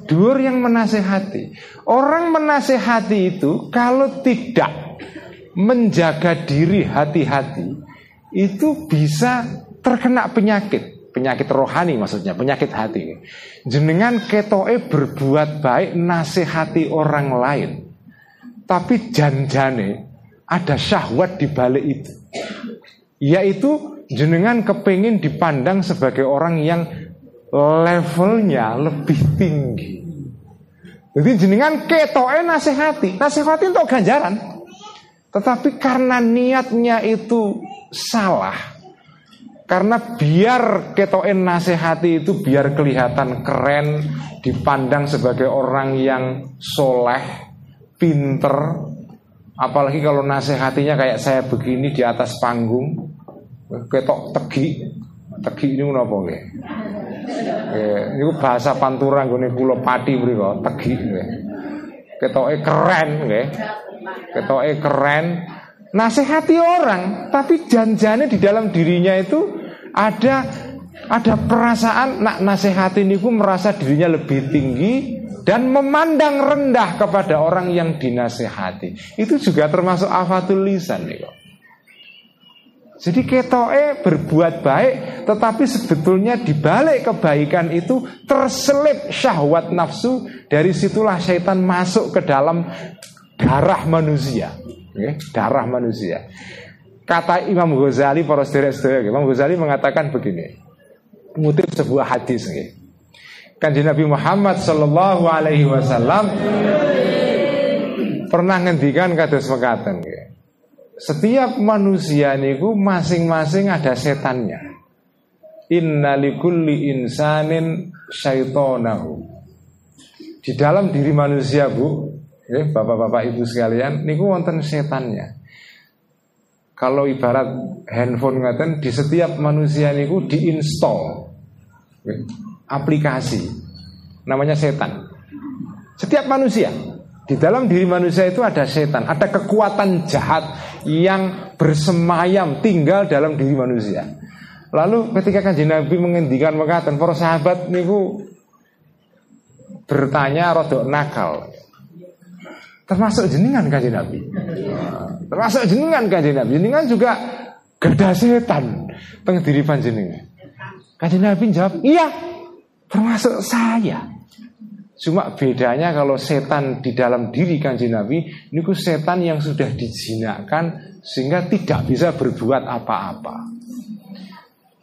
Dhuwur yang menasehati. Orang menasehati itu kalau tidak menjaga diri hati-hati itu bisa terkena penyakit, penyakit rohani maksudnya, penyakit hati. Jenengan ketoe berbuat baik nasihati orang lain. Tapi janjane ada syahwat di balik itu. Yaitu jenengan kepingin dipandang sebagai orang yang levelnya lebih tinggi. Jadi jenengan ketoe nasihati, nasihati untuk ganjaran. Tetapi karena niatnya itu salah, karena biar ketoe nasihati itu biar kelihatan keren, dipandang sebagai orang yang soleh, pinter, apalagi kalau nasihatinya kayak saya begini di atas panggung, ketok tegi. Tegi ini apa nggih? Ini bahasa pantura nggone kula pati mriku tegi nggih. Ketoke keren nggih. Ketoke keren. Nasihati orang tapi janjane di dalam dirinya itu ada ada perasaan nak nasihati niku merasa dirinya lebih tinggi dan memandang rendah kepada orang yang dinasehati. Itu juga termasuk afatul lisan nih kok. Jadi ketoe berbuat baik Tetapi sebetulnya dibalik kebaikan itu Terselip syahwat nafsu Dari situlah syaitan masuk ke dalam darah manusia okay? Darah manusia Kata Imam Ghazali para Imam Ghazali mengatakan begini Mengutip sebuah hadis okay? Kanjeng Nabi Muhammad Sallallahu Alaihi Wasallam pernah ngendikan kados mekaten? Setiap manusia niku masing-masing ada setannya. Innalikulli insanin syaitonahu. Di dalam diri manusia bu, ya, bapak-bapak ibu sekalian, niku wonten setannya. Kalau ibarat handphone ngaten di setiap manusia niku diinstal aplikasi, namanya setan. Setiap manusia di dalam diri manusia itu ada setan, ada kekuatan jahat yang bersemayam tinggal dalam diri manusia. Lalu ketika kanjeng Nabi menghentikan mengatakan para sahabat niku bertanya rodok nakal. Termasuk jenengan kanjeng Nabi. Termasuk jenengan kanjeng Nabi. Jenengan juga gada setan teng diri panjenengan. Kanjeng Nabi jawab, "Iya, termasuk saya." Cuma bedanya kalau setan di dalam diri kanjeng Nabi Ini setan yang sudah dijinakkan Sehingga tidak bisa berbuat apa-apa.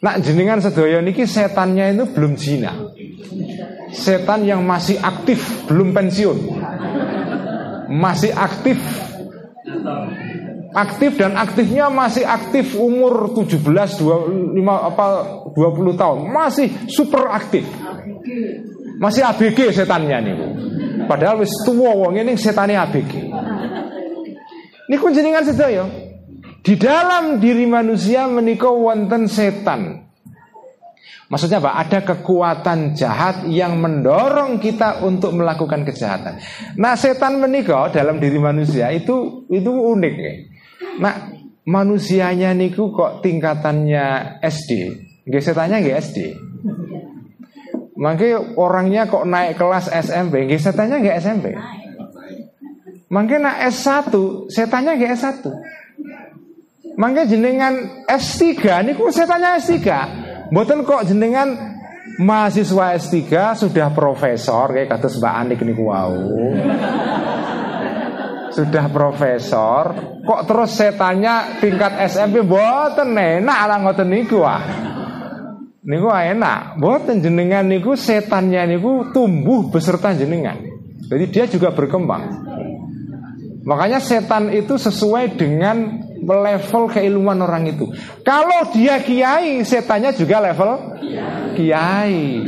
Nak jenengan sedoyo niki setannya itu belum jina. Setan yang masih aktif Belum pensiun. Masih aktif. Aktif dan aktifnya masih aktif umur 17 25 apa 20 tahun. Masih super aktif masih ABG setannya nih. Padahal wis tua wong ini setannya ABG. Niku jenengan sedaya. Di dalam diri manusia menikah wonten setan. Maksudnya apa? Ada kekuatan jahat yang mendorong kita untuk melakukan kejahatan. Nah, setan menikah dalam diri manusia itu itu unik ya. Nah, manusianya niku kok tingkatannya SD, nggak setannya nggak SD. Makanya orangnya kok naik kelas SMP, nggak setannya nggak SMP. Makanya nak S1, setannya nggak S1. Makanya jenengan S3 niku setannya S3. Mboten kok jenengan mahasiswa S3 sudah profesor kayak kata Mbak Anik niku wau. Sudah profesor, kok terus setannya tingkat SMP mboten enak ala ngoten niku ah. Niku enak, mboten jenengan niku setannya niku tumbuh beserta jenengan. Jadi dia juga berkembang. Makanya setan itu sesuai dengan level keilmuan orang itu. Kalau dia kiai, setannya juga level kiai.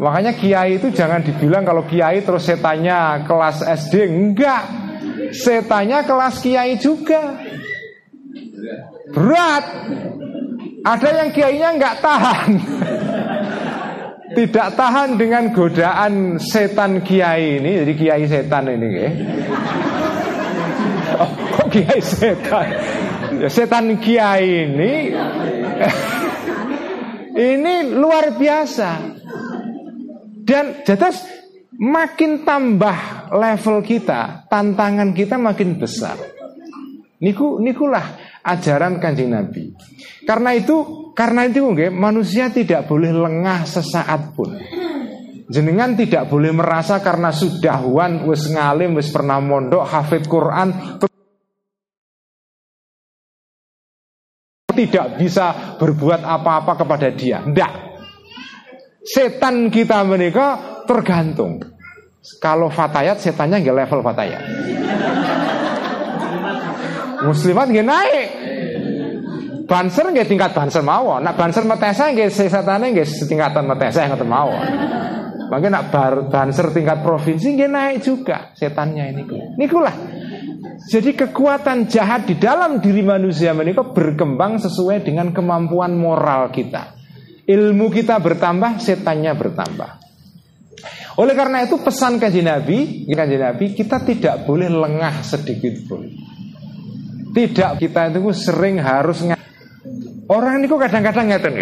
Makanya kiai itu jangan dibilang kalau kiai terus setannya kelas SD, enggak. Setannya kelas kiai juga. Berat. Ada yang kiainya enggak tahan. Tidak tahan dengan godaan setan kiai ini, jadi kiai setan ini ya. Oh, kok kiai setan? Ya, setan kiai ini ini luar biasa. Dan jelas makin tambah level kita, tantangan kita makin besar. Niku nikulah ajaran Kanjeng Nabi. Karena itu karena itu nggih manusia tidak boleh lengah sesaat pun. Jenengan tidak boleh merasa karena sudah wan wis ngalim wis pernah mondok hafid Quran tidak bisa berbuat apa-apa kepada dia. Tidak. Setan kita menikah tergantung. Kalau fatayat setannya nggak level fatayat. Muslimat nggak naik. Banser nggak tingkat banser mawon. Nak banser metesa nggak setannya nggak setingkatan metesa yang mawon. Maka nak bar, banser tingkat provinsi dia naik juga setannya ini. Nikulah. Jadi kekuatan jahat di dalam diri manusia menikah berkembang sesuai dengan kemampuan moral kita. Ilmu kita bertambah, setannya bertambah. Oleh karena itu pesan kaji Nabi, kaji Nabi kita tidak boleh lengah sedikit pun. Tidak kita itu sering harus Orang niku kadang-kadang ngeten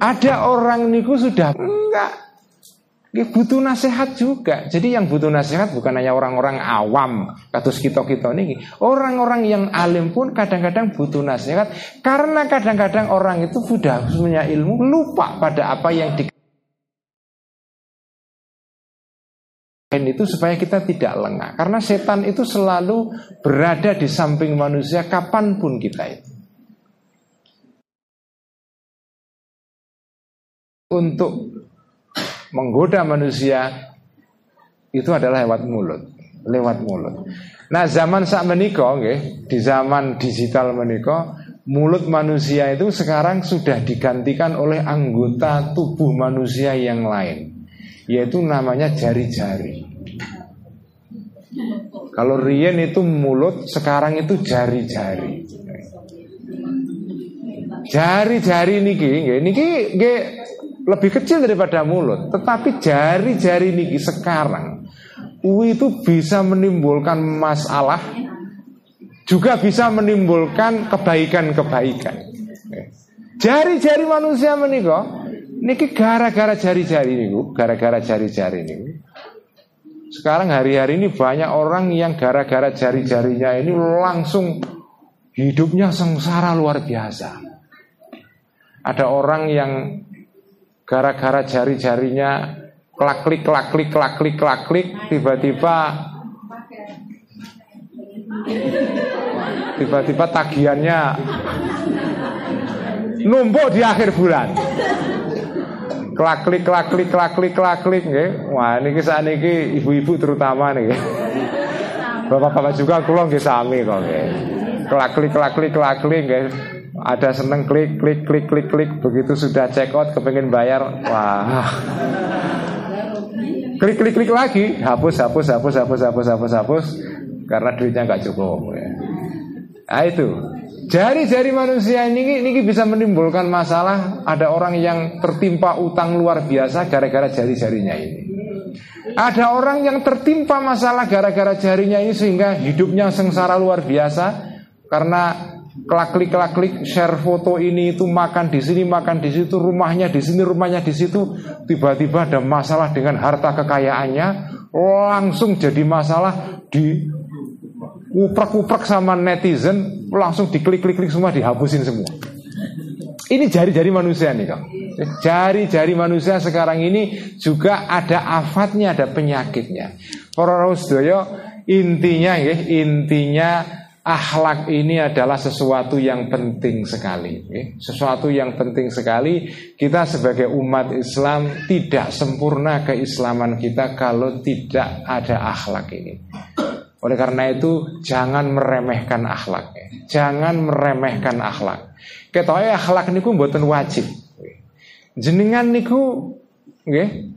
Ada orang niku sudah enggak Ya, butuh nasihat juga. Jadi yang butuh nasihat bukan hanya orang-orang awam, katus kita-kita ini. Orang-orang yang alim pun kadang-kadang butuh nasihat karena kadang-kadang orang itu sudah punya ilmu lupa pada apa yang di itu supaya kita tidak lengah karena setan itu selalu berada di samping manusia kapan pun kita itu untuk menggoda manusia itu adalah lewat mulut, lewat mulut. Nah, zaman saat menikah, okay, di zaman digital menikah, mulut manusia itu sekarang sudah digantikan oleh anggota tubuh manusia yang lain, yaitu namanya jari-jari. Kalau rien itu mulut, sekarang itu jari-jari. Jari-jari niki, niki, lebih kecil daripada mulut, tetapi jari-jari niki sekarang itu bisa menimbulkan masalah juga bisa menimbulkan kebaikan-kebaikan. Jari-jari manusia menikah niki gara-gara jari-jari niku, gara-gara jari-jari niku. Sekarang hari-hari ini banyak orang yang gara-gara jari-jarinya ini langsung hidupnya sengsara luar biasa. Ada orang yang gara-gara jari-jarinya klak-klik klak-klik klak-klik klak-klik tiba-tiba tiba-tiba tagihannya numpuk di akhir bulan klak-klik klak-klik klak-klik klak-klik nggih. Wah niki niki ibu-ibu terutama nih Bapak-bapak juga kula nggih sami kok nggih. Klak-klik klak-klik klak-klik nggih. Ada seneng klik klik klik klik klik. Begitu sudah check out kepengen bayar. Wah. Klik klik klik lagi. Hapus hapus hapus hapus hapus hapus hapus. Karena duitnya nggak cukup ya. nah itu Jari-jari manusia ini, ini bisa menimbulkan masalah. Ada orang yang tertimpa utang luar biasa gara-gara jari-jarinya ini. Ada orang yang tertimpa masalah gara-gara jarinya ini Sehingga hidupnya sengsara luar biasa. Karena kelak-klik share foto ini itu makan di sini makan di situ rumahnya di sini rumahnya di situ. Tiba-tiba ada masalah dengan harta kekayaannya. Langsung jadi masalah di uprek-uprek sama netizen langsung diklik-klik-klik semua dihapusin semua. Ini jari-jari manusia nih kak Jari-jari manusia sekarang ini juga ada afatnya, ada penyakitnya. Para intinya ya, intinya Akhlak ini adalah sesuatu yang penting sekali Sesuatu yang penting sekali. Kita sebagai umat Islam Tidak sempurna keislaman kita Kalau tidak ada akhlak ini Oleh karena itu Jangan meremehkan akhlak Jangan meremehkan akhlak Ketoknya akhlak niku buatan wajib Jenengan niku nggih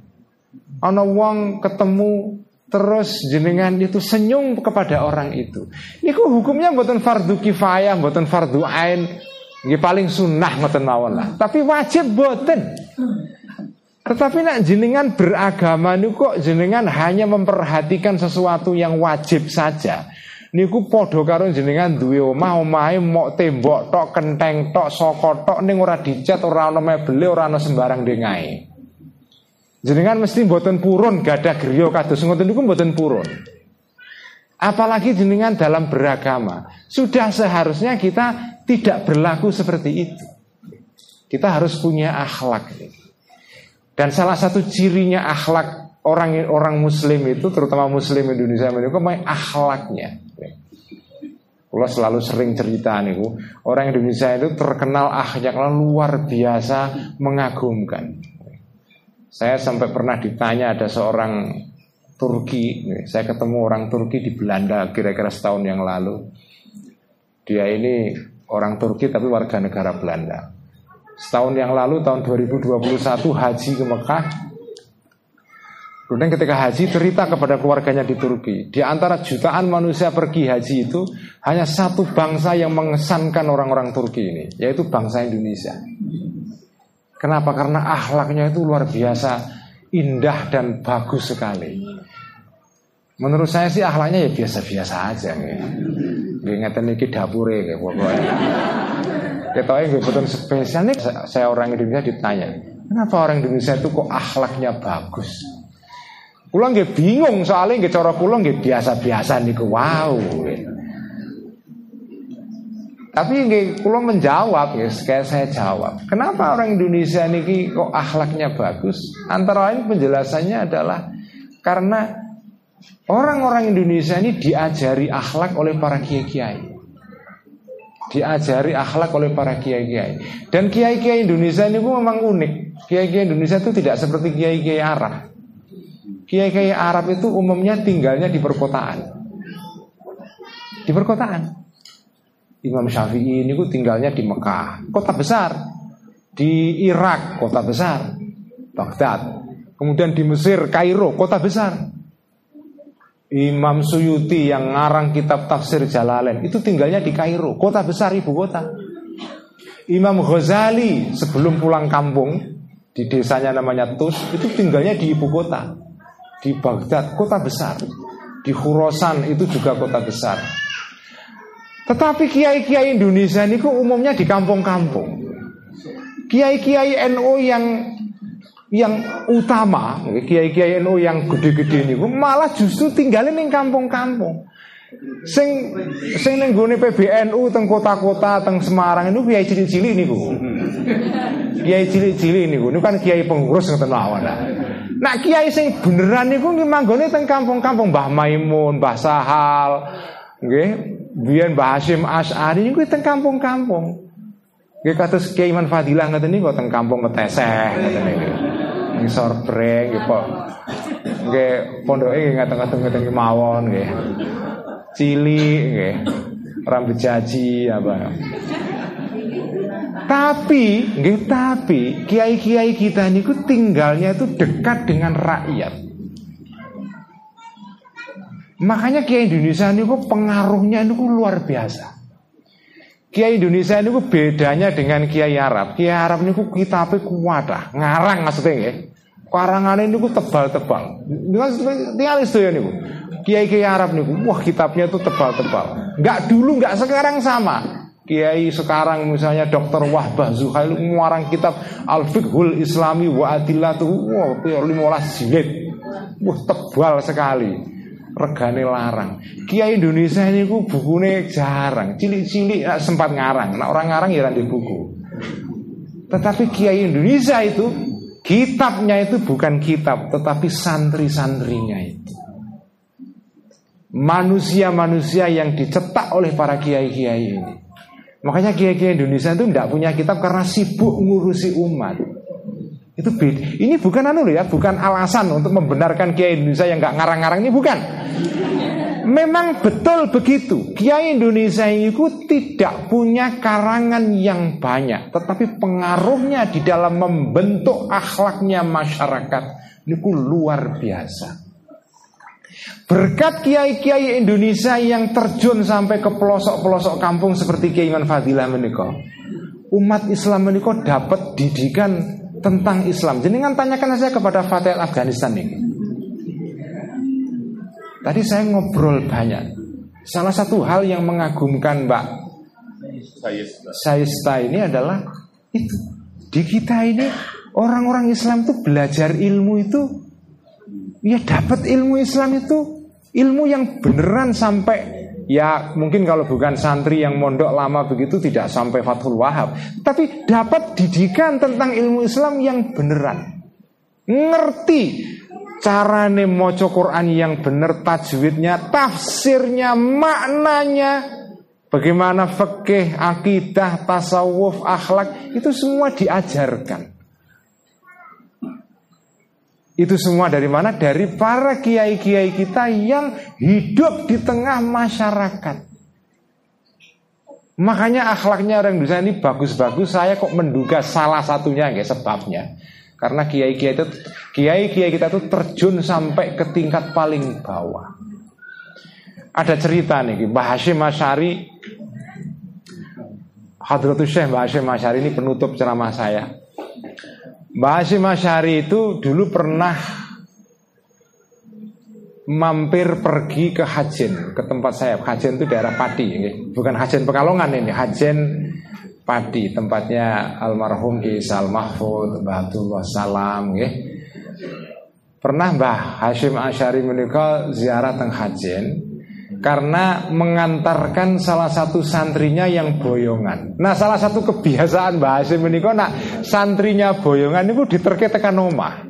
ana wong ketemu terus jenengan itu senyum kepada orang itu. Niku hukumnya buatan fardu kifayah, buatan fardu ain, ini paling sunnah ngoten mawon. Tapi wajib buatan. Tetapi nak jenengan beragama niku kok jenengan hanya memperhatikan sesuatu yang wajib saja. Niku podo karo jenengan duwe omah omahe mok tembok tok kenteng tok soko tok ning ora dicat ora ana mebel ora ana sembarang dengai. Jenengan mesti mboten purun gada griya kados ngoten niku mboten purun. Apalagi jenengan dalam beragama, sudah seharusnya kita tidak berlaku seperti itu. Kita harus punya akhlak. Dan salah satu cirinya akhlak orang orang muslim itu terutama muslim Indonesia itu akhlaknya. Kalau selalu sering cerita nih, orang Indonesia itu terkenal akhlaknya luar biasa mengagumkan. Saya sampai pernah ditanya ada seorang Turki, saya ketemu orang Turki di Belanda kira-kira setahun yang lalu. Dia ini orang Turki tapi warga negara Belanda. Setahun yang lalu tahun 2021 haji ke Mekah. Kemudian ketika haji cerita kepada keluarganya di Turki Di antara jutaan manusia pergi haji itu Hanya satu bangsa yang mengesankan orang-orang Turki ini Yaitu bangsa Indonesia Kenapa? Karena akhlaknya itu luar biasa indah dan bagus sekali. Menurut saya sih akhlaknya ya biasa-biasa aja nih. Ngeten iki ya pokoknya. Ketoke nggih betul spesial nih saya orang Indonesia ditanya, kenapa orang Indonesia itu kok akhlaknya bagus? Pulang nggih bingung soalnya nggih cara pulang nggih biasa-biasa niku wow. Tapi nggih kula menjawab ya, kayak saya jawab. Kenapa orang Indonesia ini kok akhlaknya bagus? Antara lain penjelasannya adalah karena orang-orang Indonesia ini diajari akhlak oleh para kiai-kiai. Diajari akhlak oleh para kiai-kiai. Dan kiai-kiai Indonesia ini pun memang unik. Kiai-kiai Indonesia itu tidak seperti kiai-kiai Arab. Kiai-kiai Arab itu umumnya tinggalnya di perkotaan. Di perkotaan. Imam Syafi'i ini tinggalnya di Mekah, kota besar. Di Irak, kota besar. Baghdad. Kemudian di Mesir, Kairo, kota besar. Imam Suyuti yang ngarang kitab tafsir Jalalain itu tinggalnya di Kairo, kota besar ibu kota. Imam Ghazali sebelum pulang kampung di desanya namanya Tus itu tinggalnya di ibu kota, di Baghdad, kota besar. Di Khurasan itu juga kota besar. Tetapi kiai-kiai Indonesia ini kok umumnya di kampung-kampung. Kiai-kiai NU yang yang utama, kiai-kiai NU yang gede-gede ini malah justru tinggalin di kampung-kampung. Sing sing ning gone PBNU teng kota-kota teng Semarang itu kiai cilik-cilik niku. Kiai cilik-cilik niku niku kan kiai pengurus ngoten mawon. Nah kiai sing beneran niku nggih manggone teng kampung-kampung Mbah Maimun, Mbah Sahal, nggih biyen Mbah Hasyim Asy'ari teng kampung-kampung. Nggih kados Kiai Iman Fadilah ngoten niku teng kampung Keteseh ngoten niku. Ngisor breng nggih kok. Nggih pondoke nggih ngaten-ngaten ngoten mawon nggih. Cili nggih. Rambut jaji apa. Tapi, nggih tapi kiai-kiai kita niku tinggalnya itu dekat dengan rakyat. Makanya Kiai Indonesia ini kok pengaruhnya ini kok luar biasa. Kiai Indonesia ini bedanya dengan Kiai Arab. Kiai Arab ini kitabnya kuat lah, ngarang maksudnya ya. Karangan ini tebal-tebal. Tinggal itu ya nih Kiai Kiai Arab nih, wah kitabnya itu tebal-tebal. Gak dulu, gak sekarang sama. Kiai sekarang misalnya Dr. Wahbah Zuhail mengarang kitab Al-Fiqhul Islami wa Adillatu wah 15 jilid. Wah tebal sekali. Regane larang. Kiai Indonesia ini ku bukunya jarang, cilik-cilik sempat ngarang. Nah orang ngarang ya di buku. Tetapi Kiai Indonesia itu kitabnya itu bukan kitab, tetapi santri-santrinya itu. Manusia-manusia yang dicetak oleh para kiai-kiai ini. Makanya kiai-kiai Indonesia itu tidak punya kitab karena sibuk ngurusi umat. Itu beda. Ini bukan anu ya, bukan alasan untuk membenarkan kiai Indonesia yang nggak ngarang-ngarang ini bukan. Memang betul begitu. Kiai Indonesia itu tidak punya karangan yang banyak, tetapi pengaruhnya di dalam membentuk akhlaknya masyarakat itu luar biasa. Berkat kiai-kiai Indonesia yang terjun sampai ke pelosok-pelosok kampung seperti Kiai Fadilah menikah, umat Islam menikah dapat didikan tentang Islam. Kan tanyakan saya kepada Fatih Afghanistan ini. Tadi saya ngobrol banyak. Salah satu hal yang mengagumkan Mbak Saista ini adalah itu. Di kita ini orang-orang Islam itu belajar ilmu itu ya dapat ilmu Islam itu Ilmu yang beneran sampai Ya mungkin kalau bukan santri yang mondok lama begitu tidak sampai Fathul Wahab. Tapi dapat didikan tentang ilmu Islam yang beneran. Ngerti carane moco Quran yang bener tajwidnya, tafsirnya, maknanya. Bagaimana fikih, akidah, tasawuf, akhlak Itu semua diajarkan itu semua dari mana? Dari para kiai-kiai kita yang hidup di tengah masyarakat. Makanya akhlaknya orang Indonesia ini bagus-bagus. Saya kok menduga salah satunya nggak sebabnya. Karena kiai-kiai itu kiai-kiai kita itu terjun sampai ke tingkat paling bawah. Ada cerita nih, Mbah Hashim Asyari Hadratus Syekh Mbah Hashim Asyari ini penutup ceramah saya. Mbah Hashim Asyari itu dulu pernah mampir pergi ke Hajen, ke tempat saya. Hajen itu daerah Padi, bukan Hajen Pekalongan ini, Hajen Padi, tempatnya almarhum Ki Sal Mahfud, Mbah Abdullah Salam, ya. Pernah Mbah Hashim Asyari menikah ziarah teng Hajen, karena mengantarkan salah satu santrinya yang boyongan. Nah, salah satu kebiasaan Mbah Hasim ini kok nak santrinya boyongan itu diterke tekan omah.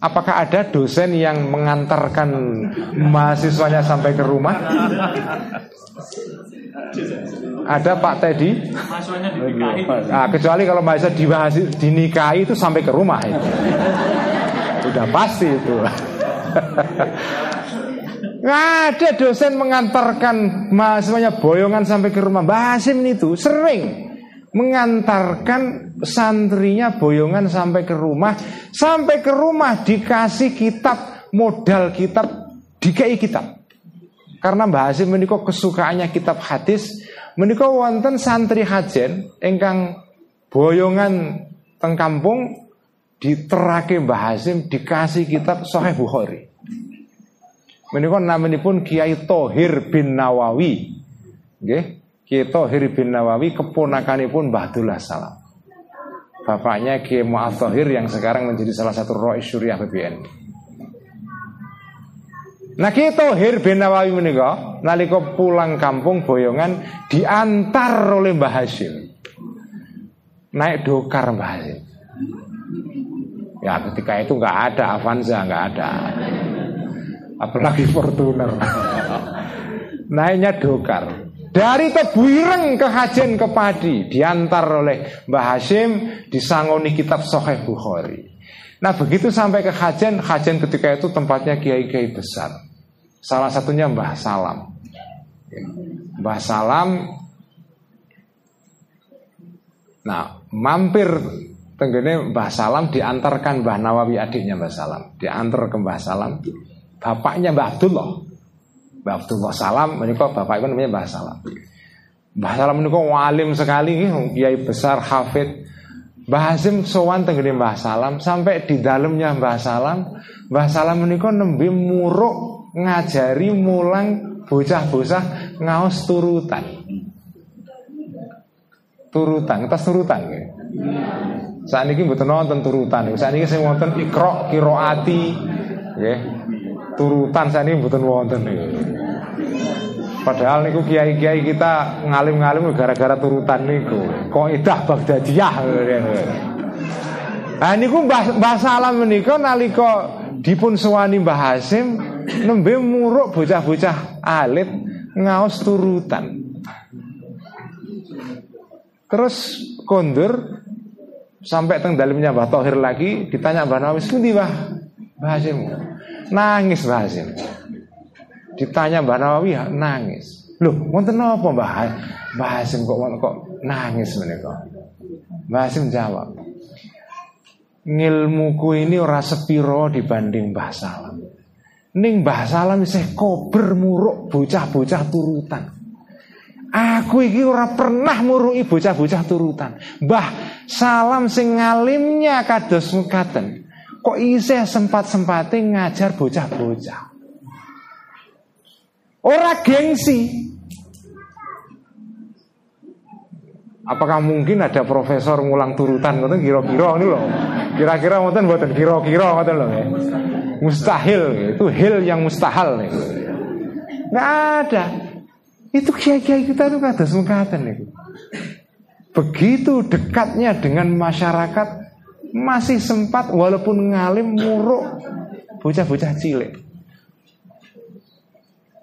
Apakah ada dosen yang mengantarkan mahasiswanya sampai ke rumah? Ada Pak Teddy? Nah, kecuali kalau mahasiswa dibahas, dinikahi itu sampai ke rumah itu. Udah pasti itu. ada dosen mengantarkan mahasiswanya boyongan sampai ke rumah. Mbah Hasim itu sering mengantarkan santrinya boyongan sampai ke rumah. Sampai ke rumah dikasih kitab, modal kitab, dikai kitab. Karena Mbah Hasim menikah kesukaannya kitab hadis, menikah wonten santri hajen engkang boyongan teng kampung diterake Mbah Hasim dikasih kitab Sahih Bukhari. Menika namanipun Kiai Tohir bin Nawawi. Nggih, Kiai Tohir bin Nawawi keponakanipun Mbah Abdullah Salam. Bapaknya Kiai Mu'ad Tohir yang sekarang menjadi salah satu rois syuriah BBN. Nah Kiai Tohir bin Nawawi menika nalika pulang kampung Boyongan diantar oleh Mbah Hasim. Naik dokar Mbah Hasim. Ya ketika itu nggak ada Avanza nggak ada apalagi Fortuner. Naiknya dokar. Dari Tebuireng ke Hajen ke Padi diantar oleh Mbah Hashim disangoni kitab Sahih Bukhari. Nah begitu sampai ke Hajen, Hajen ketika itu tempatnya kiai-kiai besar. Salah satunya Mbah Salam. Mbah Salam Nah, mampir tenggene Mbah Salam diantarkan Mbah Nawawi adiknya Mbah Salam, diantar ke Mbah Salam bapaknya Mbah Abdullah. Mbah Abdullah Salam menikah bapak itu namanya Mbah Salam. Mbah Salam menika walim sekali kiai besar hafid. Mbah Hasim sowan tenggene Mbah Salam sampai di dalamnya Mbah Salam, Mbah Salam menika nembe muruk ngajari mulang bocah-bocah ngaos turutan. Turutan, tas turutan ya. Saat ini mboten nonton turutan. Saat ini saya wonten ikro kiroati, ya. Turutan saat ini mboten. Ya. Padahal niku kiai-kiai kita ngalim-ngalim gara-gara turutan niku. Kok idah Baghdadiyah. Nah niku Mbah, Salam menika nalika dipun sewani Mbah Hasim nembe muruk bocah-bocah alit ngaos turutan. Terus kondur sampai teng dalamnya Mbah Tohir lagi ditanya Mbah Nawawi, "Sendi Mbah?" Mbah Hasim nangis Mbah Hasim. Ditanya Mbah Nawawi ya, nangis. Loh, wonten napa Mbah? Mbah Hasim kok kok nangis menika. Mbah Hasim jawab, ngilmuku ini ora sepiro dibanding Mbah Salam. Ning Mbah Salam isih kober muruk bocah-bocah turutan. Aku iki ora pernah muruki bocah-bocah turutan. Mbah Salam sing ngalimnya kados mekaten. Kok isih sempat-sempate ngajar bocah-bocah. Ora gengsi. Apakah mungkin ada profesor ngulang turutan ngoten kira-kira ini loh. Kira-kira ngoten mboten kira-kira ngoten loh ya. Mustahil itu hil yang mustahil nih. Nggak ada. Itu kiai-kiai kita itu kada semekatan nih. Begitu dekatnya dengan masyarakat masih sempat walaupun ngalim muruk bocah-bocah cilik.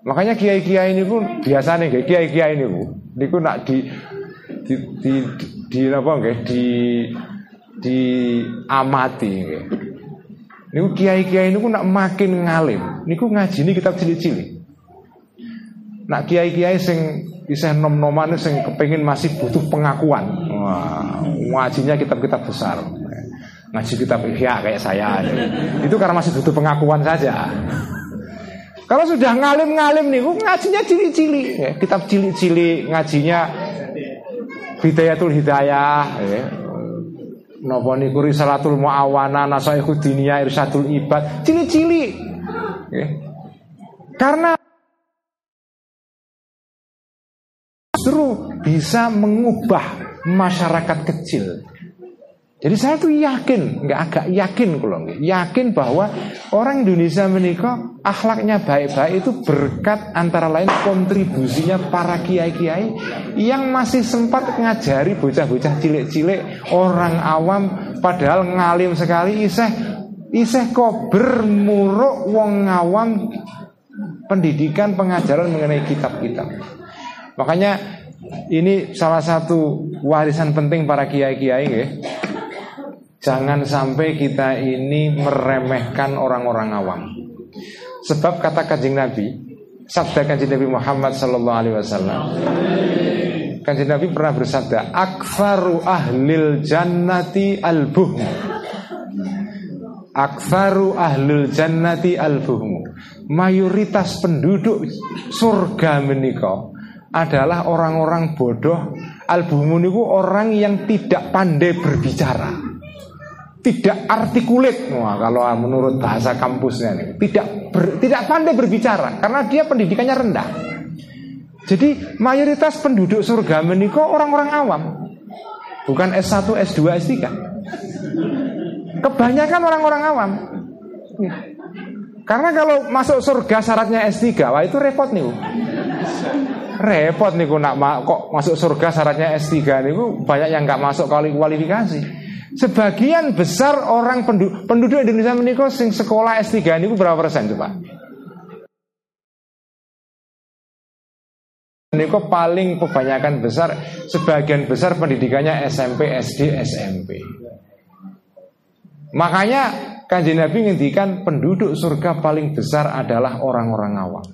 Makanya kiai-kiai ini pun biasa nih kiai-kiai ini pun, niku nak di di di, di, di apa nggih di di amati nggih. Niku kiai-kiai niku nak makin ngalim, niku ngaji ini kitab cilik-cilik. Nak kiai-kiai sing isih nom-noman sing kepengin masih butuh pengakuan. Wah, ngajinya kitab-kitab besar. Ngaji kitab ihya kayak saya. Itu karena masih butuh pengakuan saja. Kalau sudah ngalim-ngalim nih, ngajinya cili-cili, ya. kitab cili-cili ngajinya Bidayatul Hidayah, ya. Napa niku Risalatul Muawana, Nasaihu Diniyah, Irsyadul Ibad, cili-cili. Ya. Karena justru bisa mengubah masyarakat kecil jadi saya tuh yakin, nggak agak yakin kalau yakin bahwa orang Indonesia menikah akhlaknya baik-baik itu berkat antara lain kontribusinya para kiai-kiai yang masih sempat ngajari bocah-bocah cilik-cilik orang awam padahal ngalim sekali iseh iseh kok bermuruk wong awam pendidikan pengajaran mengenai kitab-kitab. Makanya ini salah satu warisan penting para kiai-kiai. Jangan sampai kita ini meremehkan orang-orang awam. Sebab kata kajing Nabi, sabda kajing Nabi Muhammad Sallallahu Alaihi Wasallam, kajing Nabi pernah bersabda, "Akfaru ahlil jannati al buhmu." Akfaru ahlul jannati al buhmu. Mayoritas penduduk surga menikah adalah orang-orang bodoh. Al buhmu itu orang yang tidak pandai berbicara tidak artikulit. Wah, kalau menurut bahasa kampusnya nih tidak ber, tidak pandai berbicara karena dia pendidikannya rendah. Jadi mayoritas penduduk surga menikah orang-orang awam. Bukan S1 S2 S3 kebanyakan orang-orang awam. Karena kalau masuk surga syaratnya S3 wah itu repot nih repot nih kok masuk surga syaratnya S3 nih banyak yang nggak masuk kali kualifikasi Sebagian besar orang penduduk, penduduk Indonesia menikah sing sekolah S3 ini berapa persen coba? Niko paling kebanyakan besar Sebagian besar pendidikannya SMP, SD, SMP Makanya kanji Nabi ngintikan penduduk surga paling besar adalah orang-orang awam.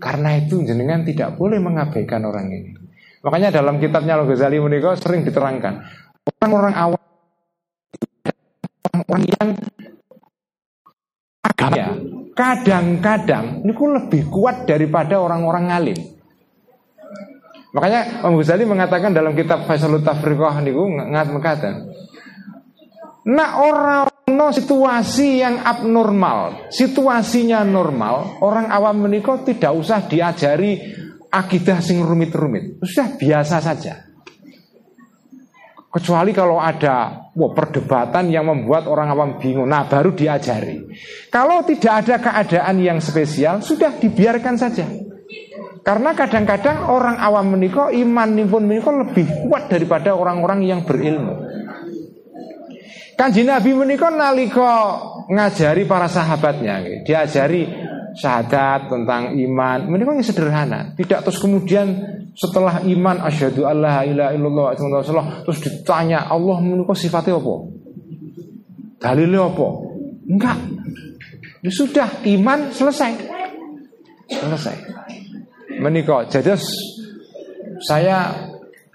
Karena itu jenengan tidak boleh mengabaikan orang ini. Makanya dalam kitabnya Al-Ghazali menikah sering diterangkan Orang-orang awam orang yang agama kadang-kadang ini lebih kuat daripada orang-orang ngalim. Makanya Imam Ghazali mengatakan dalam kitab Faisalut Tafriqah niku ngat mekaten. Nah orang no situasi yang abnormal, situasinya normal, orang awam menikah tidak usah diajari akidah sing rumit-rumit, sudah biasa saja. Kecuali kalau ada wah, perdebatan yang membuat orang awam bingung, nah baru diajari. Kalau tidak ada keadaan yang spesial, sudah dibiarkan saja. Karena kadang-kadang orang awam menikah, iman pun menikah lebih kuat daripada orang-orang yang berilmu. Kanji Nabi menikah nalika ngajari para sahabatnya, diajari syahadat tentang iman, yang sederhana. Tidak terus kemudian setelah iman asyhadu alla ilaha illallah wa terus ditanya Allah menikah sifatnya apa? Dalilnya apa? Enggak. Ya sudah iman selesai. Selesai. Menikah. Jadi saya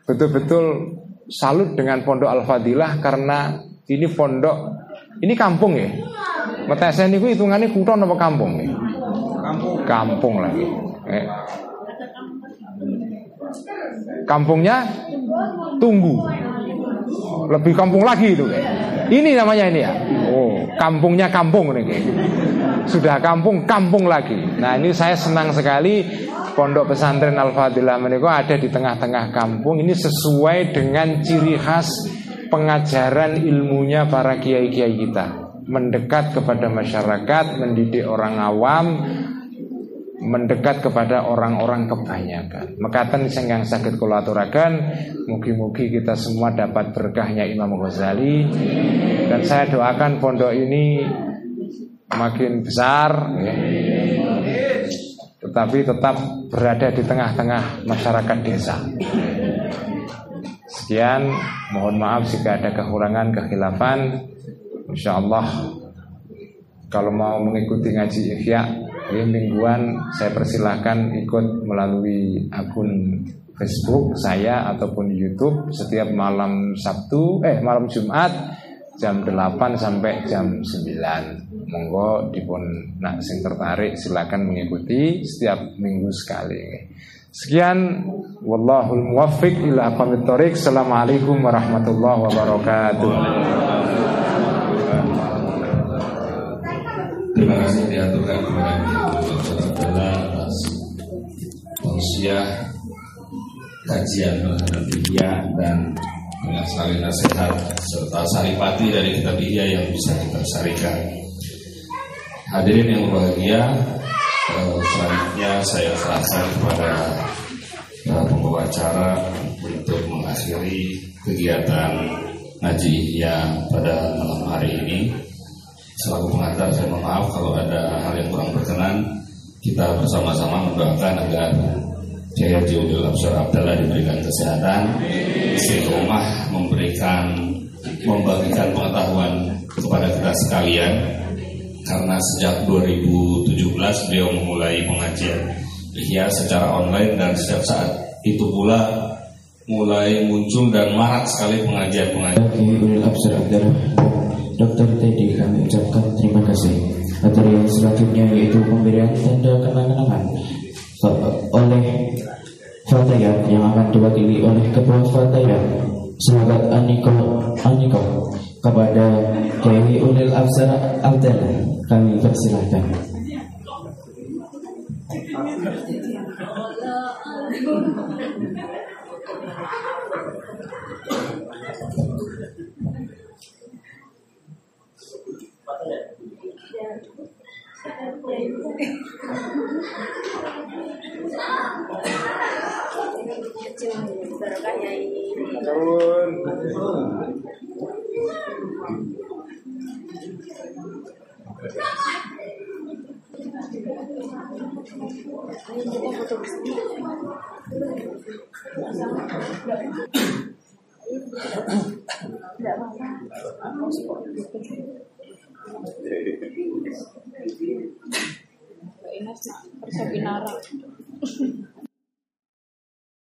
betul-betul salut dengan Pondok Al-Fadilah karena ini pondok ini kampung ya. Metesen niku hitungannya kutha apa kampung nih? Kampung. Lagi. Eh. Kampungnya tunggu. Lebih kampung lagi itu Ini namanya ini ya. Oh, kampungnya kampung nih. Sudah kampung, kampung lagi. Nah ini saya senang sekali Pondok pesantren Al-Fadilah menikah ada di tengah-tengah kampung Ini sesuai dengan ciri khas pengajaran ilmunya para kiai-kiai kita Mendekat kepada masyarakat, mendidik orang awam mendekat kepada orang-orang kebanyakan. Mekatan yang sakit kulaturakan, mugi-mugi kita semua dapat berkahnya Imam Ghazali dan saya doakan pondok ini makin besar, ya. tetapi tetap berada di tengah-tengah masyarakat desa. Sekian, mohon maaf jika ada kekurangan, kekhilafan. Insya Allah kalau mau mengikuti ngaji Ikhya ini mingguan saya persilahkan ikut melalui akun Facebook saya ataupun YouTube setiap malam Sabtu eh malam Jumat jam 8 sampai jam 9. Monggo dipun nak sing tertarik silakan mengikuti setiap minggu sekali. Sekian wallahul muwaffiq ila aqwamit Assalamualaikum warahmatullahi wabarakatuh. Terima kasih diaturkan kepada tausiah kajian terhadap Ihya dan dengan sekali nasihat serta saripati dari kitab Ihya yang bisa kita sarikan. Hadirin yang berbahagia, eh, selanjutnya saya serahkan kepada eh, pembawa acara untuk mengakhiri kegiatan ngaji Ihya pada malam hari ini. Selaku pengantar saya mohon maaf kalau ada hal yang kurang berkenan. Kita bersama-sama mendoakan agar Jaya Jiudul Absar Abdallah diberikan kesehatan Istiqomah memberikan Membagikan pengetahuan Kepada kita sekalian Karena sejak 2017 Beliau memulai pengajian Ihya secara online dan sejak saat itu pula mulai muncul dan marak sekali pengajian-pengajian. Dokter Teddy kami ucapkan terima kasih. Materi yang selanjutnya yaitu pemberian tanda kenang-kenangan oleh Fatayat yang akan diwakili oleh Ketua Fatayat Sahabat Aniko Aniko kepada Kiai Ulil Absar Abdallah kami persilahkan. berkahnya ini. Tahun. Tidak apa-apa. Mbak Ines nak.